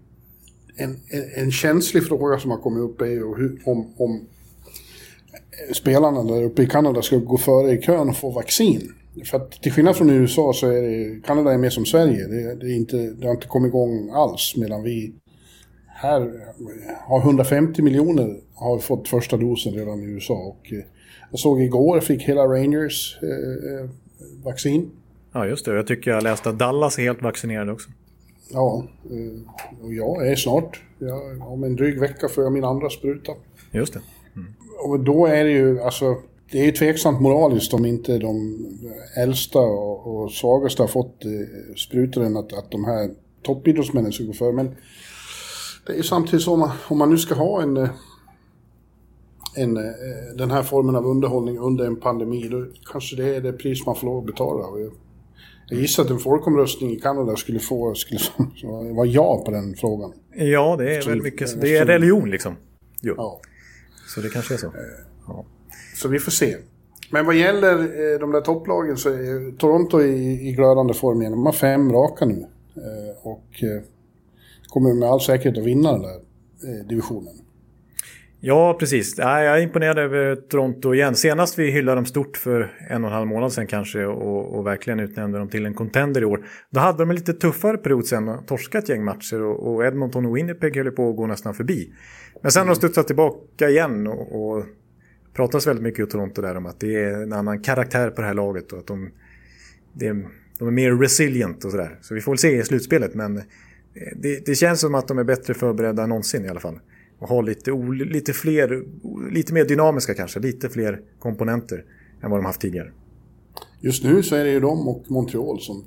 en, en, en känslig fråga som har kommit upp är ju hur, om, om spelarna där uppe i Kanada ska gå före i kön och få vaccin. För att till skillnad från USA så är det, Kanada är mer som Sverige. Det, det, är inte, det har inte kommit igång alls medan vi här har 150 miljoner har fått första dosen redan i USA. Och eh, jag såg igår fick hela Rangers eh, eh, vaccin. Ja just det, jag tycker jag läste att Dallas är helt vaccinerade också. Ja, eh, och jag är snart. Jag, om en dryg vecka får jag min andra spruta. Just det. Mm. Och då är det ju, alltså, det är ju tveksamt moraliskt om inte de äldsta och, och svagaste har fått eh, sprutor att, att de här toppidrottsmännen ska gå före. Men samtidigt så om man, om man nu ska ha en, eh, en, eh, den här formen av underhållning under en pandemi, då kanske det är det pris man får lov att betala. Jag gissar att en folkomröstning i Kanada skulle få, skulle [LAUGHS] vara ja på den frågan. Ja, det är väl mycket, det är religion liksom. Jo. Ja. Så det kanske är så. Ja. Så vi får se. Men vad gäller eh, de där topplagen så är Toronto i, i glödande form igen. De har fem raka nu. Eh, och eh, kommer med all säkerhet att vinna den där eh, divisionen. Ja, precis. Jag är imponerad över Toronto igen. Senast vi hyllade dem stort för en och en halv månad sedan kanske och, och verkligen utnämnde dem till en contender i år. Då hade de en lite tuffare period sen och torskat ett gäng matcher och, och Edmonton och Winnipeg höll på att gå nästan förbi. Men sen har de studsat tillbaka igen och, och pratas väldigt mycket i Toronto där om att det är en annan karaktär på det här laget och att de, det är, de är mer resilient och sådär. Så vi får väl se i slutspelet men det, det känns som att de är bättre förberedda än någonsin i alla fall och ha lite, lite fler, lite mer dynamiska kanske, lite fler komponenter än vad de haft tidigare. Just nu så är det ju de och Montreal som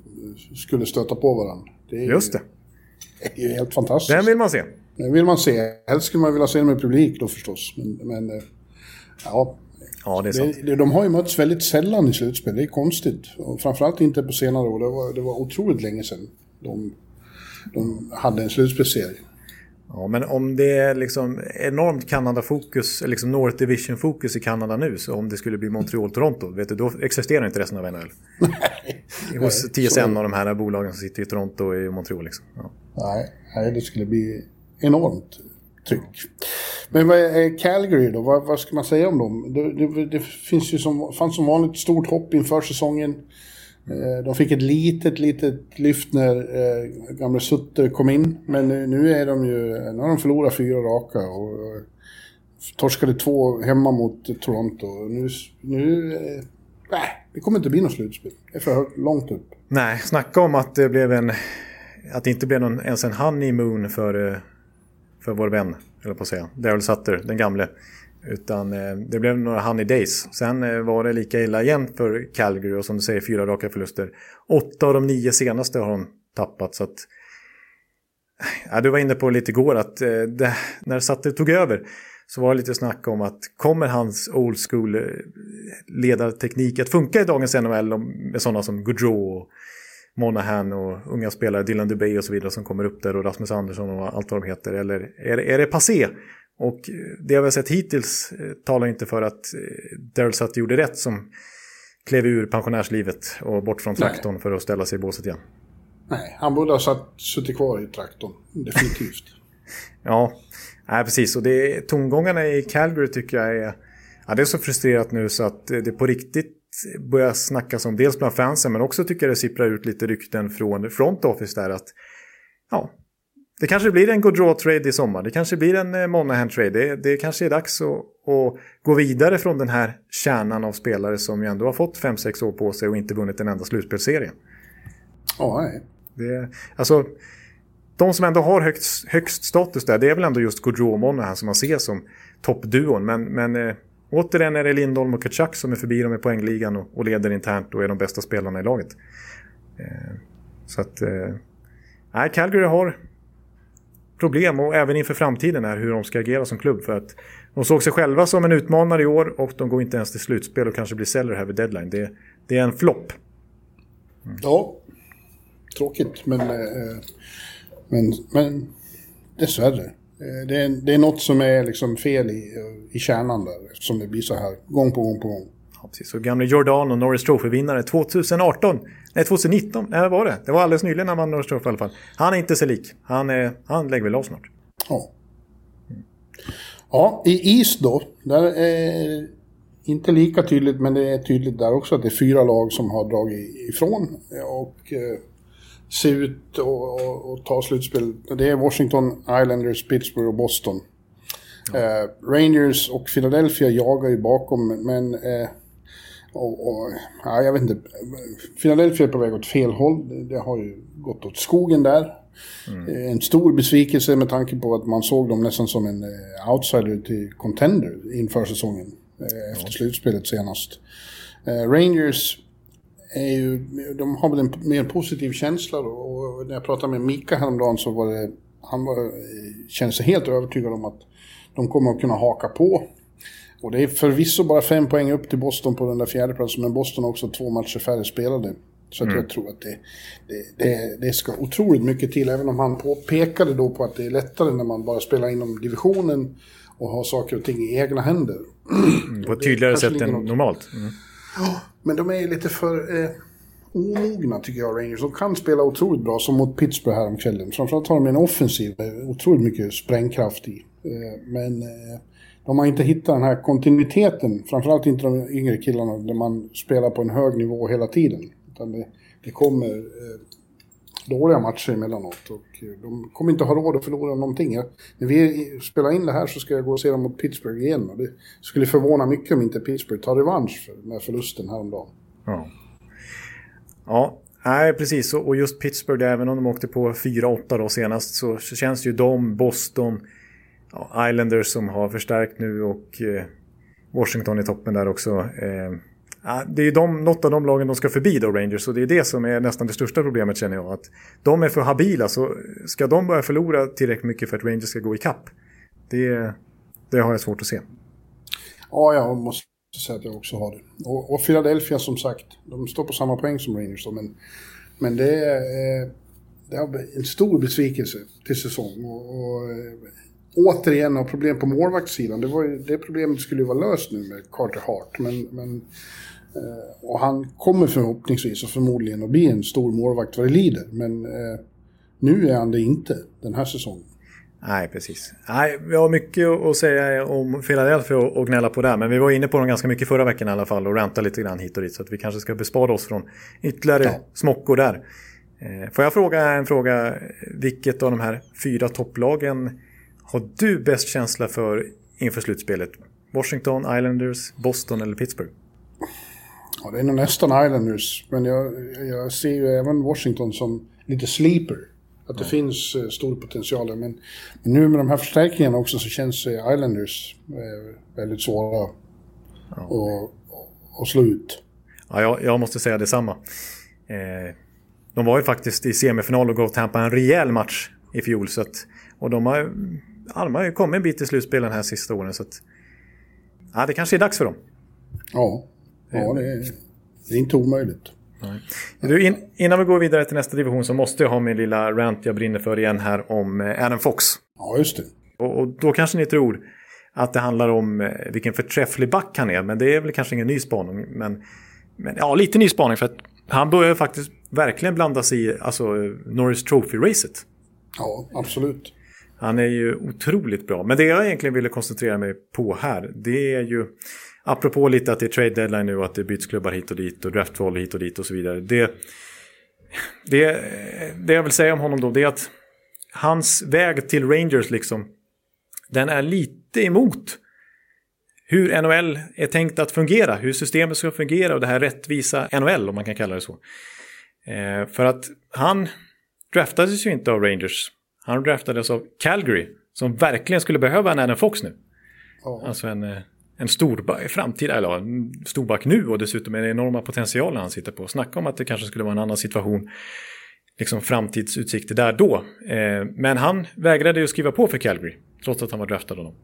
skulle stöta på varandra. Det Just det. [LAUGHS] Det är ju helt fantastiskt. Den vill man se. Den vill man se. Helst skulle man vilja se dem med publik då förstås. Men, men eh, ja. Ja, det är sant. Det, de har ju mötts väldigt sällan i slutspel. Det är konstigt. Och framförallt inte på senare år. Det var, det var otroligt länge sedan de, de hade en slutspelsserie. Ja, men om det är liksom enormt Kanada-fokus, liksom North Division-fokus i Kanada nu, så om det skulle bli Montreal-Toronto, vet du, då existerar inte resten av NHL. [LAUGHS] Nej. Hos TSN och de här bolagen som sitter i Toronto och i Montreal. Liksom. Ja. Nej, nej, det skulle bli enormt tryck. Men vad är Calgary då? Vad, vad ska man säga om dem? Det, det, det finns ju som, fanns som vanligt stort hopp inför säsongen. Eh, de fick ett litet, litet lyft när eh, gamle Sutter kom in. Men nu, nu, är de ju, nu har de förlorat fyra raka och eh, torskade två hemma mot Toronto. Nu, nu eh, det kommer inte bli något slutspel. Det är för långt upp. Nej, snacka om att det blev en... Att det inte blev någon, ens en honeymoon för, eh, för vår vän, eller på att säga. Daryl Sutter, den gamle. Utan eh, det blev några honey days. Sen eh, var det lika illa igen för Calgary och som du säger fyra raka förluster. Åtta av de nio senaste har de tappat. Så att, eh, ja, du var inne på lite igår att eh, det, när Satte tog över så var det lite snack om att kommer hans old school eh, ledarteknik att funka i dagens NHL med sådana som Gaudreau och Monahan och unga spelare, Dylan Dubé och så vidare som kommer upp där och Rasmus Andersson och allt vad de heter. Eller är, är det passé? Och det vi har sett hittills eh, talar inte för att eh, Daryl Sutter gjorde rätt som klev ur pensionärslivet och bort från traktorn Nej. för att ställa sig i båset igen. Nej, han borde ha satt, suttit kvar i traktorn. Definitivt. [LAUGHS] ja, nej, precis. Och det, tongångarna i Calgary tycker jag är... Ja, det är så frustrerat nu så att det på riktigt börjar snackas om dels bland fansen men också tycker jag det sipprar ut lite rykten från front office där att ja, det kanske blir en Gaudreau-trade i sommar. Det kanske blir en eh, Monahan-trade. Det, det kanske är dags att, att, gå vidare från den här kärnan av spelare som ju ändå har fått 5-6 år på sig och inte vunnit en enda slutspelsserie. Ja, nej. Det, alltså, de som ändå har högst, högst status där, det är väl ändå just Gaudreau och Monahan som man ser som toppduon. Men, men äh, återigen är det Lindholm och Kachuk som är förbi dem i poängligan och, och leder internt och är de bästa spelarna i laget. Eh, så att... Eh, nej, Calgary har problem och även inför framtiden är hur de ska agera som klubb. För att de såg sig själva som en utmanare i år och de går inte ens till slutspel och kanske blir säljare här vid deadline. Det, det är en flopp. Mm. Ja, tråkigt men, eh, men, men dessvärre. Eh, det är, det är något som är liksom fel i, i kärnan där eftersom det blir så här gång på gång på gång. Ja, precis. Så gamle Jordan och Norris Trophy-vinnare 2018 Nej, 2019. Nej, var det? Det var alldeles nyligen han vann Trophy i alla fall. Han är inte sig lik. Han, är, han lägger väl av snart. Ja. Ja, i is då. Där är inte lika tydligt, men det är tydligt där också att det är fyra lag som har dragit ifrån och eh, ser ut att ta slutspel. Det är Washington, Islanders, Pittsburgh och Boston. Ja. Eh, Rangers och Philadelphia jagar ju bakom, men... Eh, och, och, ja, jag vet inte. Philadelphia är på väg åt fel håll. Det har ju gått åt skogen där. Mm. Eh, en stor besvikelse med tanke på att man såg dem nästan som en eh, outsider till contender inför säsongen. Eh, efter slutspelet senast. Rangers är ju, de har väl en mer positiv känsla då. Och när jag pratade med Mika häromdagen så var det, han var, kände sig helt övertygad om att de kommer att kunna haka på. Och det är förvisso bara fem poäng upp till Boston på den där fjärde platsen, men Boston har också två matcher färre spelade. Så mm. jag tror att det, det, det, det, ska otroligt mycket till, även om han pekade då på att det är lättare när man bara spelar inom divisionen och har saker och ting i egna händer. Mm, på ett tydligare sätt än något. normalt. Mm. Ja, men de är lite för eh, omogna tycker jag, Rangers. De kan spela otroligt bra, som mot Pittsburgh häromkvällen. Framförallt har de en offensiv med otroligt mycket sprängkraft i. Eh, men eh, de har inte hittat den här kontinuiteten, framförallt inte de yngre killarna, där man spelar på en hög nivå hela tiden. Utan det, det kommer eh, dåliga matcher emellanåt och eh, de kommer inte ha råd att förlora någonting. Jag, när vi spelar in det här så ska jag gå och se dem mot Pittsburgh igen och det skulle förvåna mycket om inte Pittsburgh tar revansch för, med förlusten häromdagen. Ja. Ja, Nej, precis. Och just Pittsburgh, även om de åkte på 4-8 då senast, så känns ju de, Boston, ja, Islanders som har förstärkt nu och eh, Washington i toppen där också. Eh, det är de, något av de lagen de ska förbi då, Rangers. Och det är det som är nästan det största problemet känner jag. Att de är för habila. Så ska de börja förlora tillräckligt mycket för att Rangers ska gå i kapp. Det, det har jag svårt att se. Ja, jag måste säga att jag också har det. Och, och Philadelphia som sagt, de står på samma poäng som Rangers. Då, men, men det är, eh, det är en stor besvikelse till säsong. Och, och eh, återigen har problem på målvaktssidan. Det, var ju, det problemet skulle ju vara löst nu med Carter Hart. Men, men Eh, och han kommer förhoppningsvis och förmodligen att bli en stor målvakt vad det lider. Men eh, nu är han det inte den här säsongen. Nej, precis. Nej, vi har mycket att säga om Philadelphia och gnälla på där. Men vi var inne på dem ganska mycket förra veckan i alla fall och ranta lite grann hit och dit. Så att vi kanske ska bespara oss från ytterligare ja. smockor där. Eh, får jag fråga en fråga? Vilket av de här fyra topplagen har du bäst känsla för inför slutspelet? Washington, Islanders, Boston eller Pittsburgh? Ja, det är nog nästan Islanders, men jag, jag ser ju även Washington som lite sleeper. Att det ja. finns eh, stor potential där. Men, men, nu med de här förstärkningarna också så känns eh, Islanders eh, väldigt svåra ja. att slå ut. Ja, jag, jag, måste säga detsamma. Eh, de var ju faktiskt i semifinal och gav Tampa en rejäl match i fjol. Så att, och de har, de har ju kommit en bit i slutspelen här sista åren. Så att, ja, det kanske är dags för dem. Ja, Ja, det är, det är inte omöjligt. Du, in, innan vi går vidare till nästa division så måste jag ha min lilla rant jag brinner för igen här om eh, Adam Fox. Ja, just det. Och, och, då kanske ni tror att det handlar om eh, vilken förträfflig back han är. Men det är väl kanske ingen ny spaning. Men, men ja, lite ny spaning för att han börjar faktiskt verkligen blanda sig i alltså, Norris Trophy-racet. Ja, absolut. Han är ju otroligt bra. Men det jag egentligen ville koncentrera mig på här, det är ju apropå lite att det är trade deadline nu och att det byts klubbar hit och dit och draftval hit och dit och så vidare. Det, det, det jag vill säga om honom då det är att hans väg till Rangers liksom den är lite emot hur NHL är tänkt att fungera, hur systemet ska fungera och det här rättvisa NHL om man kan kalla det så. Eh, för att han draftades ju inte av Rangers. Han draftades av Calgary som verkligen skulle behöva en Adam Fox nu. Oh. Alltså en, eh, en storback, framtida, eller en storback nu och dessutom är det enorma potentialen han sitter på. Snacka om att det kanske skulle vara en annan situation, liksom framtidsutsikter där då. Eh, men han vägrade ju skriva på för Calgary, trots att han var draftad av dem.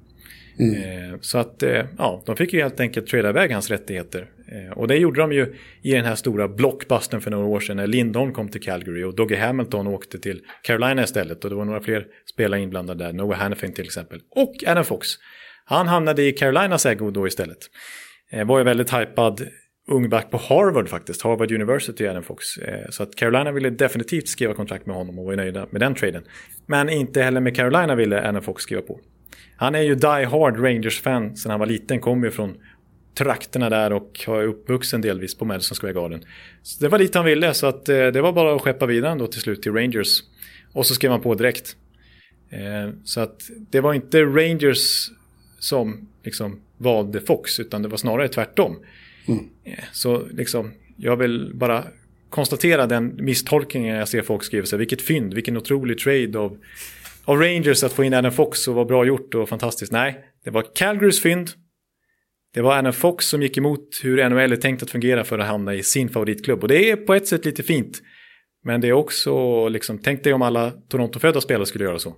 Mm. Eh, så att, eh, ja, de fick ju helt enkelt trada iväg hans rättigheter. Eh, och det gjorde de ju i den här stora blockbusten för några år sedan när Lindholm kom till Calgary och Doggy Hamilton åkte till Carolina istället. Och det var några fler spelare inblandade där, Noah Hannafin till exempel. Och Adam Fox. Han hamnade i Carolinas ägo då istället. Eh, var ju väldigt hypad ung back på Harvard faktiskt, Harvard University, Adam Fox. Eh, så att Carolina ville definitivt skriva kontrakt med honom och var nöjda med den traden. Men inte heller med Carolina ville Adam Fox skriva på. Han är ju die hard Rangers-fan sen han var liten, kommer ju från trakterna där och har uppvuxen delvis på Madison Square Garden. Så det var lite han ville, så att eh, det var bara att skeppa vidare då till slut till Rangers. Och så skrev han på direkt. Eh, så att det var inte Rangers som liksom valde Fox, utan det var snarare tvärtom. Mm. Så liksom, jag vill bara konstatera den misstolkningen jag ser folk skriva. Så vilket fynd, vilken otrolig trade av, av Rangers att få in Adam Fox och vad bra gjort och fantastiskt. Nej, det var Calgarys fynd. Det var Adam Fox som gick emot hur NHL är tänkt att fungera för att hamna i sin favoritklubb. Och det är på ett sätt lite fint. Men det är också, liksom, tänk dig om alla Toronto-födda spelare skulle göra så.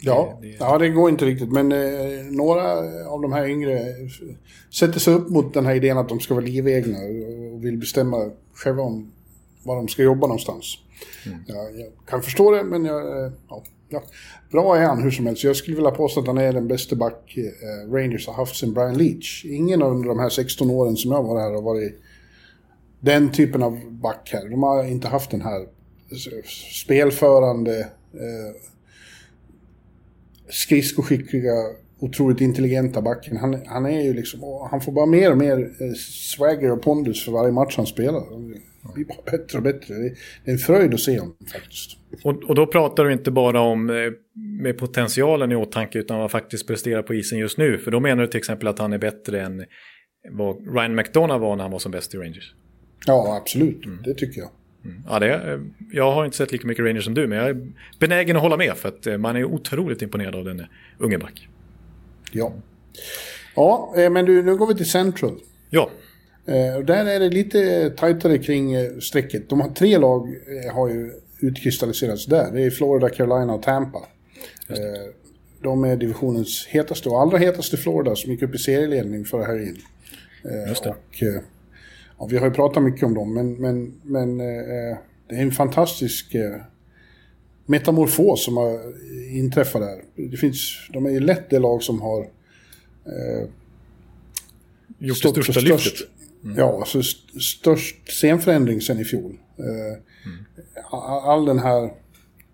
Ja, det, det... ja, det går inte riktigt. Men eh, några av de här yngre sätter sig upp mot den här idén att de ska vara livegna och vill bestämma själva om var de ska jobba någonstans. Mm. Ja, jag kan förstå det, men jag, eh, ja, ja. bra är han hur som helst. Jag skulle vilja påstå att han är den bästa back eh, Rangers har haft sen Brian Leach. Ingen under de här 16 åren som jag var här har varit den typen av back här. De har inte haft den här spelförande eh, skridskoskickliga, otroligt intelligenta backen. Han, han är ju liksom, han får bara mer och mer eh, swagger och pondus för varje match han spelar. Det blir bara bättre och bättre. Det är en fröjd att se honom faktiskt. Och, och då pratar du inte bara om eh, med potentialen i åtanke utan vad faktiskt presterar på isen just nu. För då menar du till exempel att han är bättre än vad Ryan McDonough var när han var som bäst i Rangers. Ja, absolut. Mm. Det tycker jag. Mm. Ja, det, jag har inte sett lika mycket Rangers som du, men jag är benägen att hålla med för att eh, man är otroligt imponerad av den unge back. Ja. Ja, eh, men du, nu går vi till Central. Ja. Eh, där är det lite tajtare kring strecket. De har, tre lag har ju utkristalliserats där. Det är Florida, Carolina och Tampa. De är divisionens hetaste och allra hetaste Florida som gick upp i serieledning förra helgen. Just det. Och, Ja, vi har ju pratat mycket om dem, men, men, men eh, det är en fantastisk eh, metamorfos som har inträffat där. Det finns, de är ju lätt det lag som har eh, gjort det största lyftet. Mm. Ja, alltså st störst scenförändring sen i fjol. Eh, mm. All den här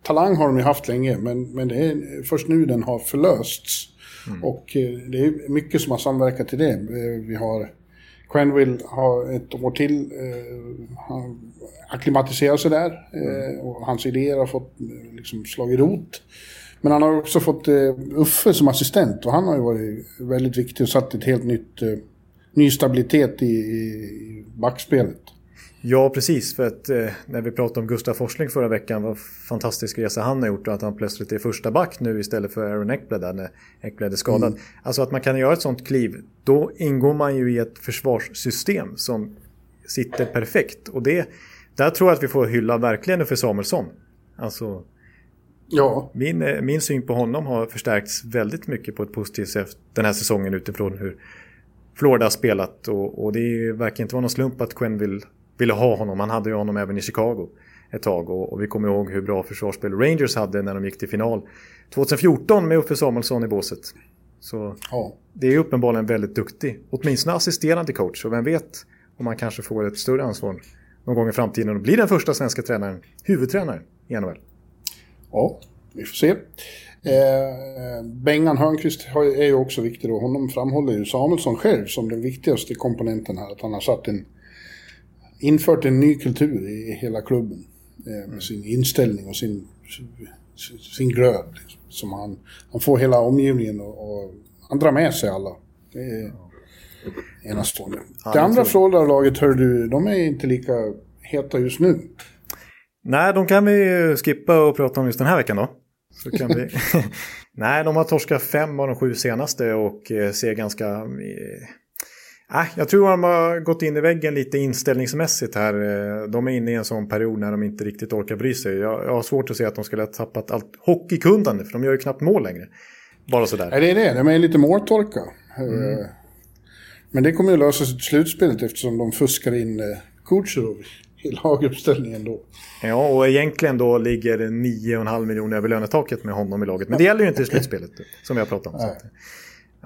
talang har de ju haft länge, men, men det är först nu den har förlösts. Mm. Och eh, det är mycket som har samverkat till det. Eh, vi har Quenville har ett år till eh, han acklimatiserat sig där eh, och hans idéer har fått eh, liksom, slagit rot. Men han har också fått eh, Uffe som assistent och han har ju varit väldigt viktig och satt ett helt nytt, eh, ny stabilitet i, i backspelet. Ja, precis. För att eh, när vi pratade om Gustav Forsling förra veckan, vad fantastisk resa han har gjort och att han plötsligt är första back nu istället för Aaron Ekblad där när Ekblad är skadad. Mm. Alltså att man kan göra ett sånt kliv, då ingår man ju i ett försvarssystem som sitter perfekt. Och det, där tror jag att vi får hylla verkligen för Samuelsson. Alltså, ja. min, eh, min syn på honom har förstärkts väldigt mycket på ett positivt sätt den här säsongen utifrån hur Florida har spelat. Och, och det verkar inte vara någon slump att Quenville ville ha honom. Han hade ju honom även i Chicago ett tag. Och, och vi kommer ihåg hur bra försvarsspel Rangers hade när de gick till final 2014 med Uffe Samuelsson i båset. Så ja. det är uppenbarligen väldigt duktig. Åtminstone assisterande coach. Och vem vet om han kanske får ett större ansvar någon gång i framtiden och blir den första svenska tränaren, huvudtränare i NHL. Ja, vi får se. Eh, Bengan Hörnqvist är ju också viktig då. Honom framhåller ju Samuelsson själv som den viktigaste komponenten här. Att han har satt en infört en ny kultur i hela klubben. Eh, med sin inställning och sin, sin glöd. Liksom, som han, han får hela omgivningen och, och han drar med sig alla. Det är enastående. Det andra Florida-laget, hör du, de är inte lika heta just nu. Nej, de kan vi skippa och prata om just den här veckan då. Så kan vi... [LAUGHS] [LAUGHS] Nej, de har torskat fem av de sju senaste och eh, ser ganska Äh, jag tror de har gått in i väggen lite inställningsmässigt här. Eh, de är inne i en sån period när de inte riktigt orkar bry sig. Jag, jag har svårt att se att de skulle ha tappat allt hockeykundande, för de gör ju knappt mål längre. Bara sådär. Nej, det är det. De är lite måltorka. Mm. Eh, men det kommer ju lösa sig till slutspelet eftersom de fuskar in eh, Kucherov i laguppställningen då. Ja, och egentligen då ligger 9,5 miljoner över lönetaket med honom i laget. Men det gäller ju inte i slutspelet, som vi har pratat om.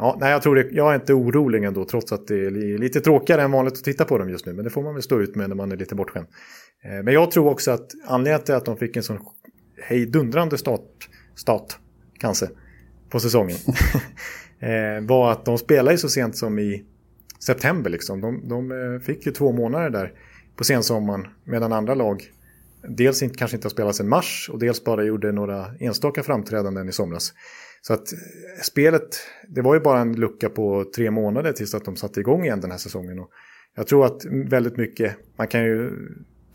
Ja, nej, jag, tror det, jag är inte orolig ändå, trots att det är lite tråkigare än vanligt att titta på dem just nu. Men det får man väl stå ut med när man är lite bortskämd. Eh, men jag tror också att anledningen till att de fick en sån hejdundrande start, start kanske, på säsongen [LAUGHS] eh, var att de spelade så sent som i september. Liksom. De, de eh, fick ju två månader där på sensommaren medan andra lag dels inte, kanske inte har spelat sedan mars och dels bara gjorde några enstaka framträdanden i somras. Så att eh, spelet, det var ju bara en lucka på tre månader tills att de satte igång igen den här säsongen. Och jag tror att väldigt mycket, man kan ju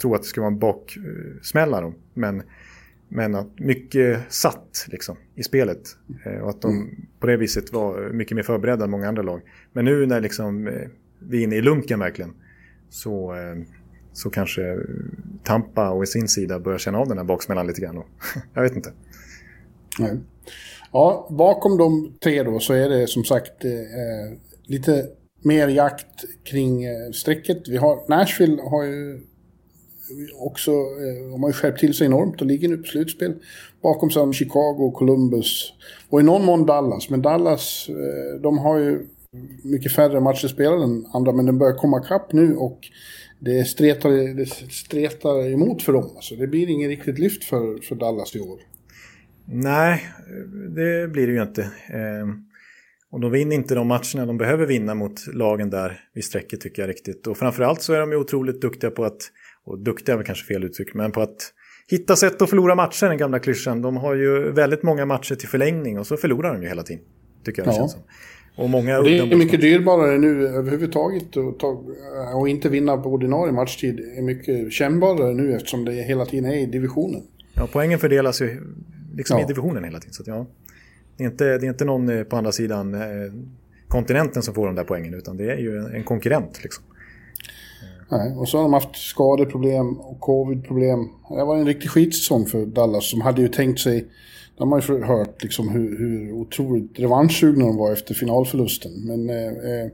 tro att det ska vara en baksmälla men, men att mycket satt liksom i spelet. Eh, och att de mm. på det viset var mycket mer förberedda än många andra lag. Men nu när liksom eh, vi är inne i lunken verkligen så så kanske Tampa och i sin sida börjar känna av den här baksmällan lite grann. [LAUGHS] jag vet inte. Nej. Ja, bakom de tre då så är det som sagt eh, eh, lite mer jakt kring eh, strecket. Vi har, Nashville har ju också, eh, de har ju skärpt till sig enormt och ligger nu på slutspel. Bakom sig har Chicago, Columbus och i någon mån Dallas. Men Dallas, eh, de har ju mycket färre matcher spelade än andra, men den börjar komma kapp nu och det stretar, det stretar emot för dem. Alltså, det blir ingen riktigt lyft för, för Dallas i år. Nej, det blir det ju inte. Eh, och de vinner inte de matcherna de behöver vinna mot lagen där vid strecket tycker jag riktigt. Och framförallt så är de ju otroligt duktiga på att, och duktiga är kanske fel uttryck, men på att hitta sätt att förlora matcher, den gamla klyschan. De har ju väldigt många matcher till förlängning och så förlorar de ju hela tiden. Tycker jag det ja. känns som. Och många det är mycket dyrbarare nu överhuvudtaget och, ta, och inte vinna på ordinarie matchtid är mycket kännbarare nu eftersom det hela tiden är i divisionen. Ja, poängen fördelas ju liksom ja. i divisionen hela tiden. Så ja, det, är inte, det är inte någon eh, på andra sidan eh, kontinenten som får de där poängen utan det är ju en, en konkurrent. Liksom. Nej, och så har de haft skadeproblem och covidproblem. Det var en riktig skitsäsong för Dallas som hade ju tänkt sig de har ju hört liksom hur, hur otroligt revanschsugna de var efter finalförlusten. Men eh, eh,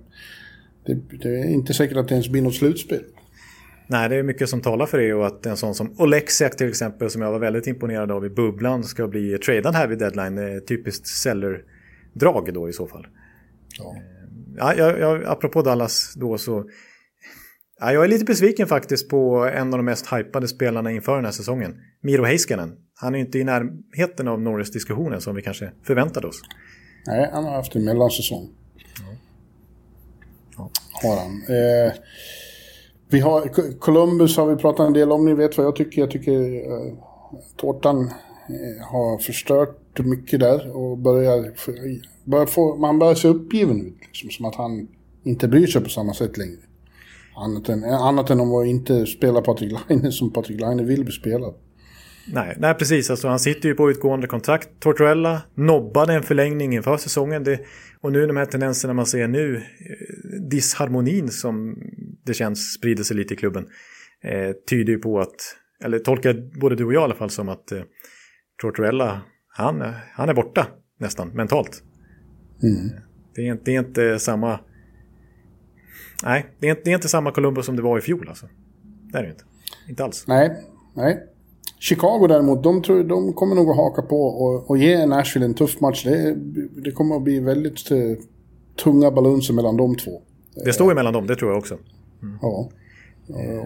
det, det, är inte säkert att det ens blir något slutspel. Nej, det är mycket som talar för det och att en sån som Oleksiak till exempel som jag var väldigt imponerad av i bubblan ska bli tradad här vid deadline. är Typiskt seller-drag då i så fall. Ja. Eh, ja, jag, jag, apropå Dallas då så Ja, jag är lite besviken faktiskt på en av de mest hypade spelarna inför den här säsongen. Miro Heiskanen. Han är inte i närheten av Norris-diskussionen som vi kanske förväntade oss. Nej, han har haft en mellansäsong. Ja. Ja. Har han. Eh, vi har, Columbus har vi pratat en del om, ni vet vad jag tycker. Jag tycker eh, Tårtan eh, har förstört mycket där och börjar, börjar få, man börjar se uppgiven ut. Liksom, som att han inte bryr sig på samma sätt längre. Annat än, annat än om att inte spela Patrik Laine som Patrik Laine vill bli spelad. Nej, nej, precis. Alltså, han sitter ju på utgående kontrakt. Tortorella nobbade en förlängning inför säsongen. Det, och nu de här tendenserna man ser nu, eh, disharmonin som det känns sprider sig lite i klubben, eh, tyder ju på att, eller tolkar både du och jag i alla fall som att eh, Tortorella, han, han är borta nästan mentalt. Mm. Det, är, det är inte samma Nej, det är, det är inte samma Columbus som det var i fjol alltså. Det är det inte. Inte alls. Nej, nej. Chicago däremot, de, tror, de kommer nog att haka på och, och ge Nashville en tuff match. Det, det kommer att bli väldigt uh, tunga balunser mellan de två. Det står ju mellan dem, det tror jag också. Mm. Ja.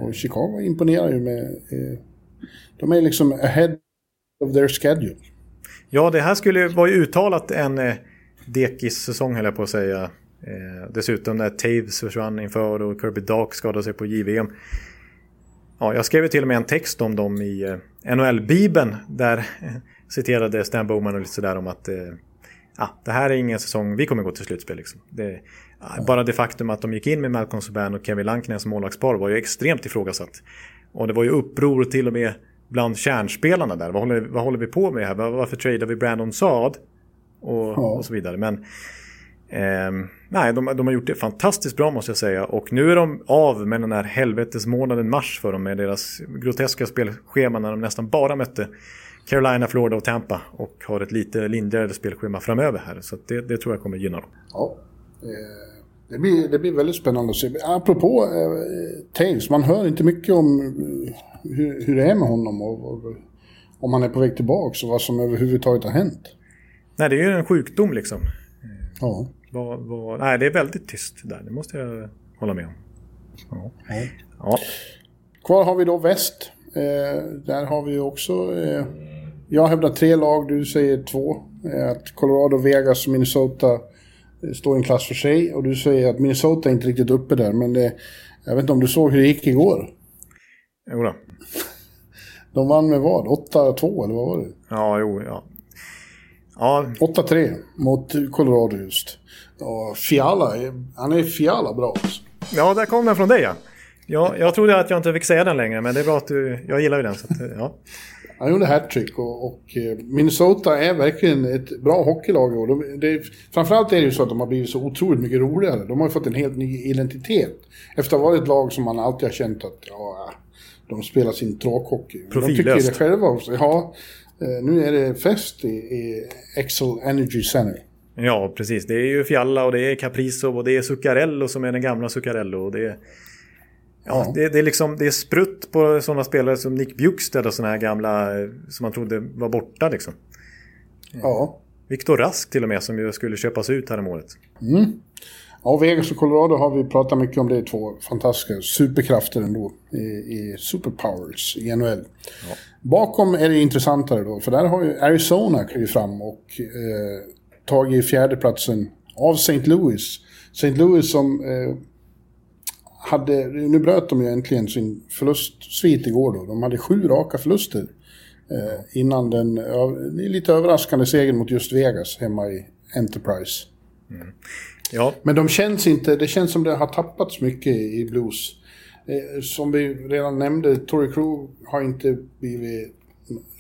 Och Chicago imponerar ju med... Uh, de är liksom ahead of their schedule. Ja, det här skulle vara uttalat en eh, dekis-säsong höll jag på att säga. Eh, dessutom när Taves försvann inför och Kirby Dark skadade sig på JVM. Ja, jag skrev till och med en text om dem i eh, NHL-bibeln där eh, citerade Stan Bowman och lite sådär om att eh, ja, det här är ingen säsong, vi kommer gå till slutspel. Liksom. Det. Bara det faktum att de gick in med Malcolm Subban och Kevin Lankinen som målvaktspar var ju extremt ifrågasatt. Och det var ju uppror till och med bland kärnspelarna där. Vad håller, vad håller vi på med här? Varför tradar vi Brandon Saad? Och, ja. och så vidare. Men Eh, nej, de, de, har gjort det fantastiskt bra måste jag säga. Och nu är de av med den här helvetesmånaden mars för dem med deras groteska spelschema när de nästan bara mötte Carolina, Florida och Tampa. Och har ett lite lindrigare spelschema framöver här. Så det, det, tror jag kommer gynna dem. Ja, det blir, det blir väldigt spännande att se. Apropå eh, Taves, man hör inte mycket om eh, hur, hur det är med honom. Och, och, om han är på väg tillbaka och vad som överhuvudtaget har hänt. Nej, det är ju en sjukdom liksom. Ja. Var, var, nej, det är väldigt tyst där. Det måste jag hålla med om. Ja. ja. Kvar har vi då väst. Eh, där har vi också... Eh, jag hävdar tre lag, du säger två. Eh, att Colorado, Vegas och Minnesota står i en klass för sig. Och du säger att Minnesota är inte riktigt uppe där. Men det, jag vet inte om du såg hur det gick igår? Jo då. De vann med vad? 8-2 eller vad var det? Ja, jo, ja. ja. 8-3 mot Colorado just. Och Fiala, han är Fiala bra alltså. Ja, där kom den från dig ja. ja. Jag trodde att jag inte fick säga den längre, men det är bra att du... Jag gillar ju den. Så att, ja. Han gjorde hattrick och, och, eh, Minnesota är verkligen ett bra hockeylag. Och de, det, framförallt är det ju så att de har blivit så otroligt mycket roligare. De har ju fått en helt ny identitet. Efter att ha varit ett lag som man alltid har känt att ja, de spelar sin tråkhockey. Profillöst. De tycker det själva också. Ja, eh, nu är det fest i, i Excel Energy Center. Ja, precis. Det är ju Fialla och det är Caprizo och det är Zuccarello som är den gamla Zuccarello. Och det är, ja, Det, det, är liksom, det är sprutt på sådana spelare som Nick Bjugstad och sådana här gamla eh, som man trodde var borta liksom. Ja. Viktor Rask till och med som ju skulle köpas ut här om året. Mm. Ja, Vegas och Colorado har vi pratat mycket om. Det är två fantastiska superkrafter ändå i, i superpowers i NHL. Ja. Bakom är det intressantare då, för där har ju Arizona klivit fram och eh, tagit fjärdeplatsen av St. Louis. St. Louis som eh, hade, nu bröt de ju äntligen sin förlustsvit igår då. De hade sju raka förluster eh, innan den lite överraskande segern mot just Vegas hemma i Enterprise. Mm. Ja. Men de känns inte, det känns som det har tappats mycket i blues. Eh, som vi redan nämnde, Tory Crew har inte blivit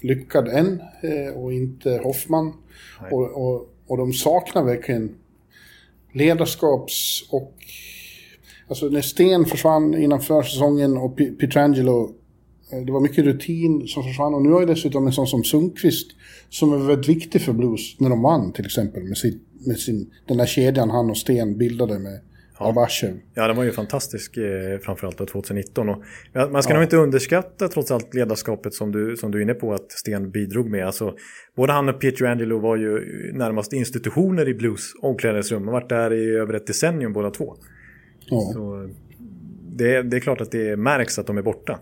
lyckad än eh, och inte Hoffman. Och, och, och de saknar verkligen ledarskaps och... Alltså när Sten försvann innan försäsongen och Pietrangelo eh, det var mycket rutin som försvann och nu har ju dessutom en sån som Sundqvist som är väldigt viktig för Blues när de vann till exempel med, sin, med sin, den där kedjan han och Sten bildade med ja. Ja, den var ju fantastisk eh, framförallt 2019. Och, man ska ja. nog inte underskatta trots allt ledarskapet som du, som du är inne på att Sten bidrog med. Alltså, både han och Peter Angelo var ju närmast institutioner i Blues omklädningsrum. De har varit där i över ett decennium båda två. Ja. Så, det, det är klart att det märks att de är borta.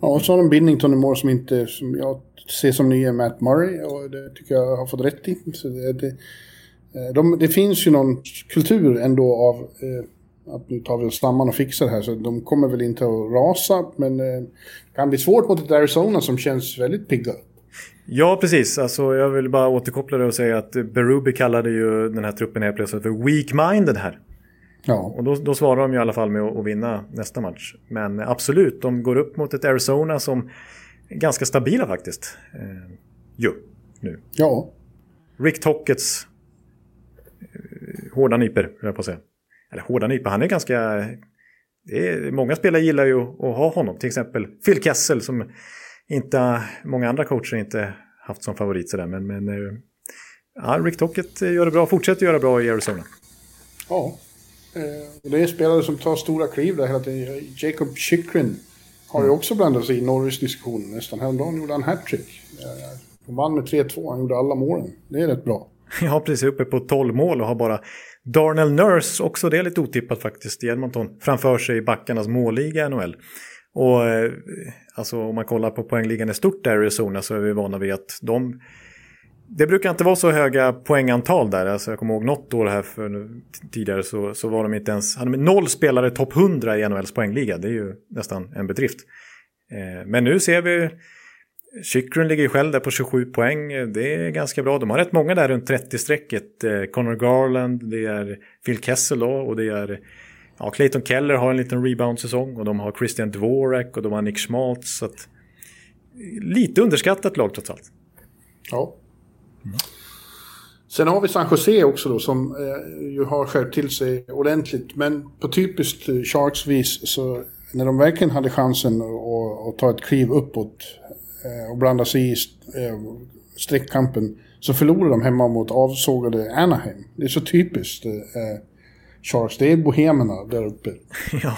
Ja, och så har de Binnington i mål som inte, som jag ser som nya Matt Murray och det tycker jag har fått rätt i. Så det, det, Eh, de, det finns ju någon kultur ändå av eh, att nu tar vi oss samman och fixar det här. Så de kommer väl inte att rasa, men eh, det kan bli svårt mot ett Arizona som känns väldigt pigga. Ja, precis. Alltså, jag vill bara återkoppla det och säga att Berube kallade ju den här truppen helt plötsligt för weak-minded här. Ja. Och då, då svarar de ju i alla fall med att, att, vinna nästa match. Men absolut, de går upp mot ett Arizona som är ganska stabila faktiskt. Eh, ju, nu. Ja. Rick Tockets hårda nyper, jag på att säga. Eller hårda nyper, han är ganska... Är, många spelare gillar ju att, ha honom. Till exempel Phil Kessel som inte många andra coacher inte haft som favorit sådär. Men, men eh, ja, Rick Tocket gör det bra, fortsätter göra bra i Arizona. Ja, eh, det är spelare som tar stora kliv där hela tiden. Jacob Chychrun har ju mm. också blandat sig i Norris diskussion nästan. Häromdagen gjorde han hattrick. Han vann med 3-2, han gjorde alla målen. Det är rätt bra. [LAUGHS] Ja, precis. Uppe på 12 mål och har bara Darnell Nurse, också det är lite otippat faktiskt, i Edmonton, framför sig i backarnas målliga i NHL. Och eh, alltså om man kollar på poängligan i stort där i Arizona så är vi vana vid att de... Det brukar inte vara så höga poängantal där. Alltså jag kommer ihåg något år här för tidigare så, så var de inte ens... Hade noll spelare topp 100 i NHLs poängliga. Det är ju nästan en bedrift. Eh, men nu ser vi Chychrun ligger ju själv där på 27 poäng. Det är ganska bra. De har rätt många där runt 30-strecket. Eh, Connor Garland, det är Phil Kessel då, och det är ja, Clayton Keller har en liten rebound-säsong och de har Christian Dvorak och de har Nick Schmaltz. Så att, lite underskattat lag trots allt. Ja. Mm. Sen har vi San Jose också då som eh, ju har skärpt till sig ordentligt. Men på typiskt Sharks-vis så när de verkligen hade chansen att ta ett kliv uppåt Eh, och blandar sig i eh, streckkampen så förlorar de hemma mot avsågade Anaheim. Det är så typiskt eh, Sharks. Det är bohemerna där uppe. [LAUGHS] ja.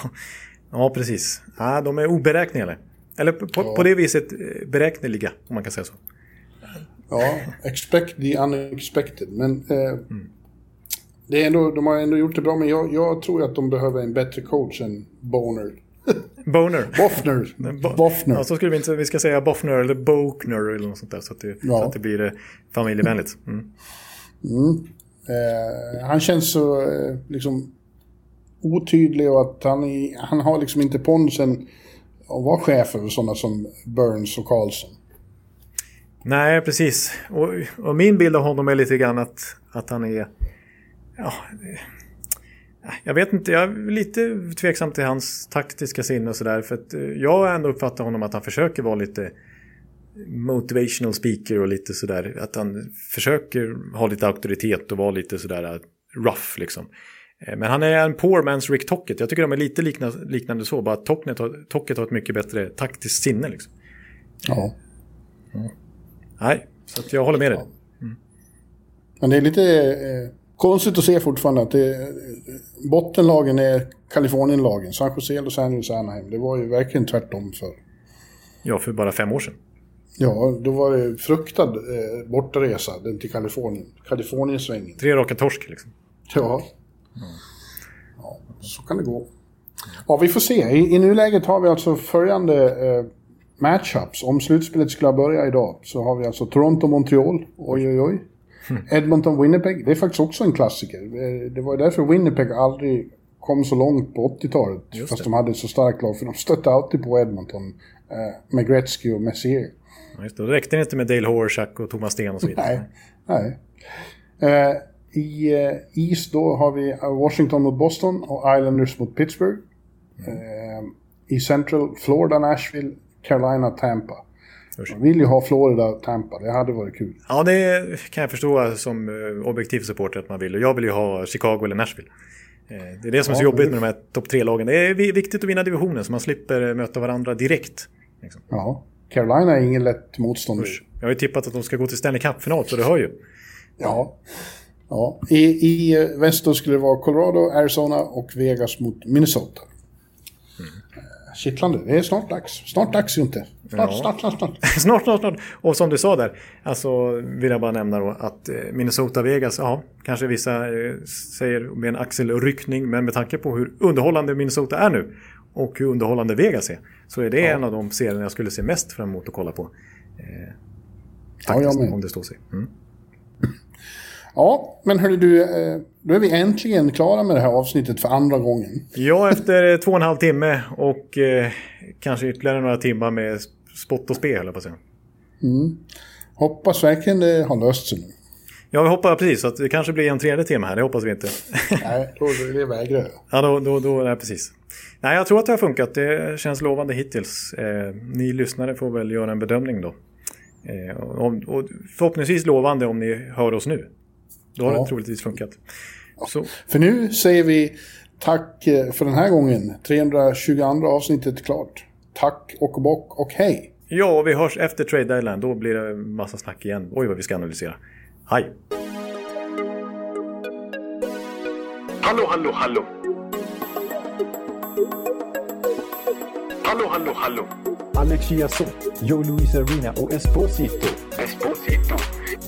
ja, precis. Ja, de är oberäkneliga. Eller på, ja. på det viset beräkneliga, om man kan säga så. Ja, expect the unexpected. Men eh, mm. det är ändå, de har ändå gjort det bra, men jag, jag tror att de behöver en bättre coach än Boner. Boner. Boffner. Bo- Boffner. Ja, så skulle vi inte, vi ska säga Boffner eller Bokner eller något sånt där så att det, Ja. så att det blir eh, familjevänligt. Mm. Eh, han känns så eh, liksom otydlig och att han, han har liksom inte pondusen att vara chef över sådana som Burns och Karlsson. Nej, precis. Och, och min bild av honom är lite grann att, att han är... Ja, jag vet inte, jag är lite tveksam till hans taktiska sinne och sådär. För att eh, jag ändå uppfattat honom att han försöker vara lite motivational speaker och lite sådär. Att han försöker ha lite auktoritet och vara lite sådär eh, rough liksom. Eh, Men han är en poor man's Rick Tocket. Jag tycker de är lite likna, liknande så. Bara att Tocket har, Tocket har ett mycket bättre taktiskt sinne liksom. Ja. Nej, så att jag håller med dig. Men det är lite eh, konstigt att se fortfarande att det, bottenlagen är Kalifornienlagen. San Jose, Los Angeles, Anaheim. Det var ju verkligen tvärtom för. Ja, för bara fem år sedan. Ja, då var det fruktad eh, bortaresa den till Kalifornien. Kaliforniensvängen. Tre raka torsk liksom. Ja. ja. Så kan det gå. Ja, vi får se. I, i nuläget har vi alltså följande eh, matchups. Om slutspelet skulle börja idag så har vi alltså Toronto-Montreal. Oj, oj, oj. Edmonton-Winnipeg. Det är faktiskt också en klassiker. Eh, Det var därför Winnipeg aldrig kom så långt på 80-talet. Just Fast de hade ett så starkt lag. För de stötte alltid på Edmonton. Eh, med Gretzky och Messier. Ja, just det. Då räckte det inte med Dale Horshak och Thomas Sten och så vidare. Nej. Nej. Eh, I eh, East då har vi Washington mot Boston och Islanders mot Pittsburgh. Eh, I Central Florida, Nashville, Carolina, Tampa. Jag vill ju ha Florida, Tampa. Det hade varit kul. Ja, det kan jag förstå som eh, objektiv supporter att man vill. Jag vill ju ha Chicago eller Nashville. Eh, Det är det som är så Ja, jobbigt med de här topp tre-lagen. Det är vi- viktigt att vinna divisionen så man slipper eh, möta varandra direkt. Liksom. Ja. Carolina är ingen lätt motståndare. Usch. Jag har ju tippat att de ska gå till Stanley Cup-final, så det hör ju. Ja. ja. I, I väst då skulle det vara Colorado, Arizona och Vegas mot Minnesota. Kittlande. Det är snart dags. Snart dags inte. Snart, Ja. snart, snart, snart. [LAUGHS] snart, snart, snart. Och som du sa där, alltså vill jag bara nämna då att eh, Minnesota-Vegas, ja, kanske vissa eh, säger med en axelryckning, men med tanke på hur underhållande Minnesota är nu och hur underhållande Vegas är, så är det en av de serierna jag skulle se mest fram emot att kolla på. Eh, Ja, jag faktiskt, med. om det står sig. Mm. Ja, men hörru du, eh, då är vi äntligen klara med det här avsnittet för andra gången. Ja, efter eh, två och en halv timme och eh, kanske ytterligare några timmar med spott och spe, höll jag på att säga. Hoppas verkligen det har löst sig nu. Ja, vi hoppas precis att det kanske blir en tredje timme här, det hoppas vi inte. [LAUGHS] Nej, då det vägrar jag. Ja, då, då, då, nej, precis. Nej, jag tror att det har funkat. Det känns lovande hittills. Eh, ni lyssnare får väl göra en bedömning då. Eh, och, och förhoppningsvis lovande om ni hör oss nu. Då har Ja. det troligtvis funkat. Så, För nu säger vi tack eh, för den här gången. 322 avsnittet klart. Tack och bock och hej! ja, vi hörs efter trade deadline. Då blir det massa snack igen. Oj, vad vi ska analysera. Hej! Hallå, hallå, hallå. Hallå, hallå, hallå. Alex Chiazot, Joe Luis Arena och Esposito. Esposito.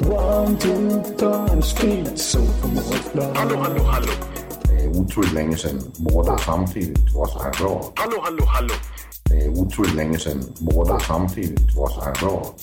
One, two, time, speed, so Hallå, hallå, hallå. Det är otroligt länge sedan båda samtidigt var så här bra. Hallå, hallå, hallå. Det är otroligt länge sedan båda samtidigt var så här bra.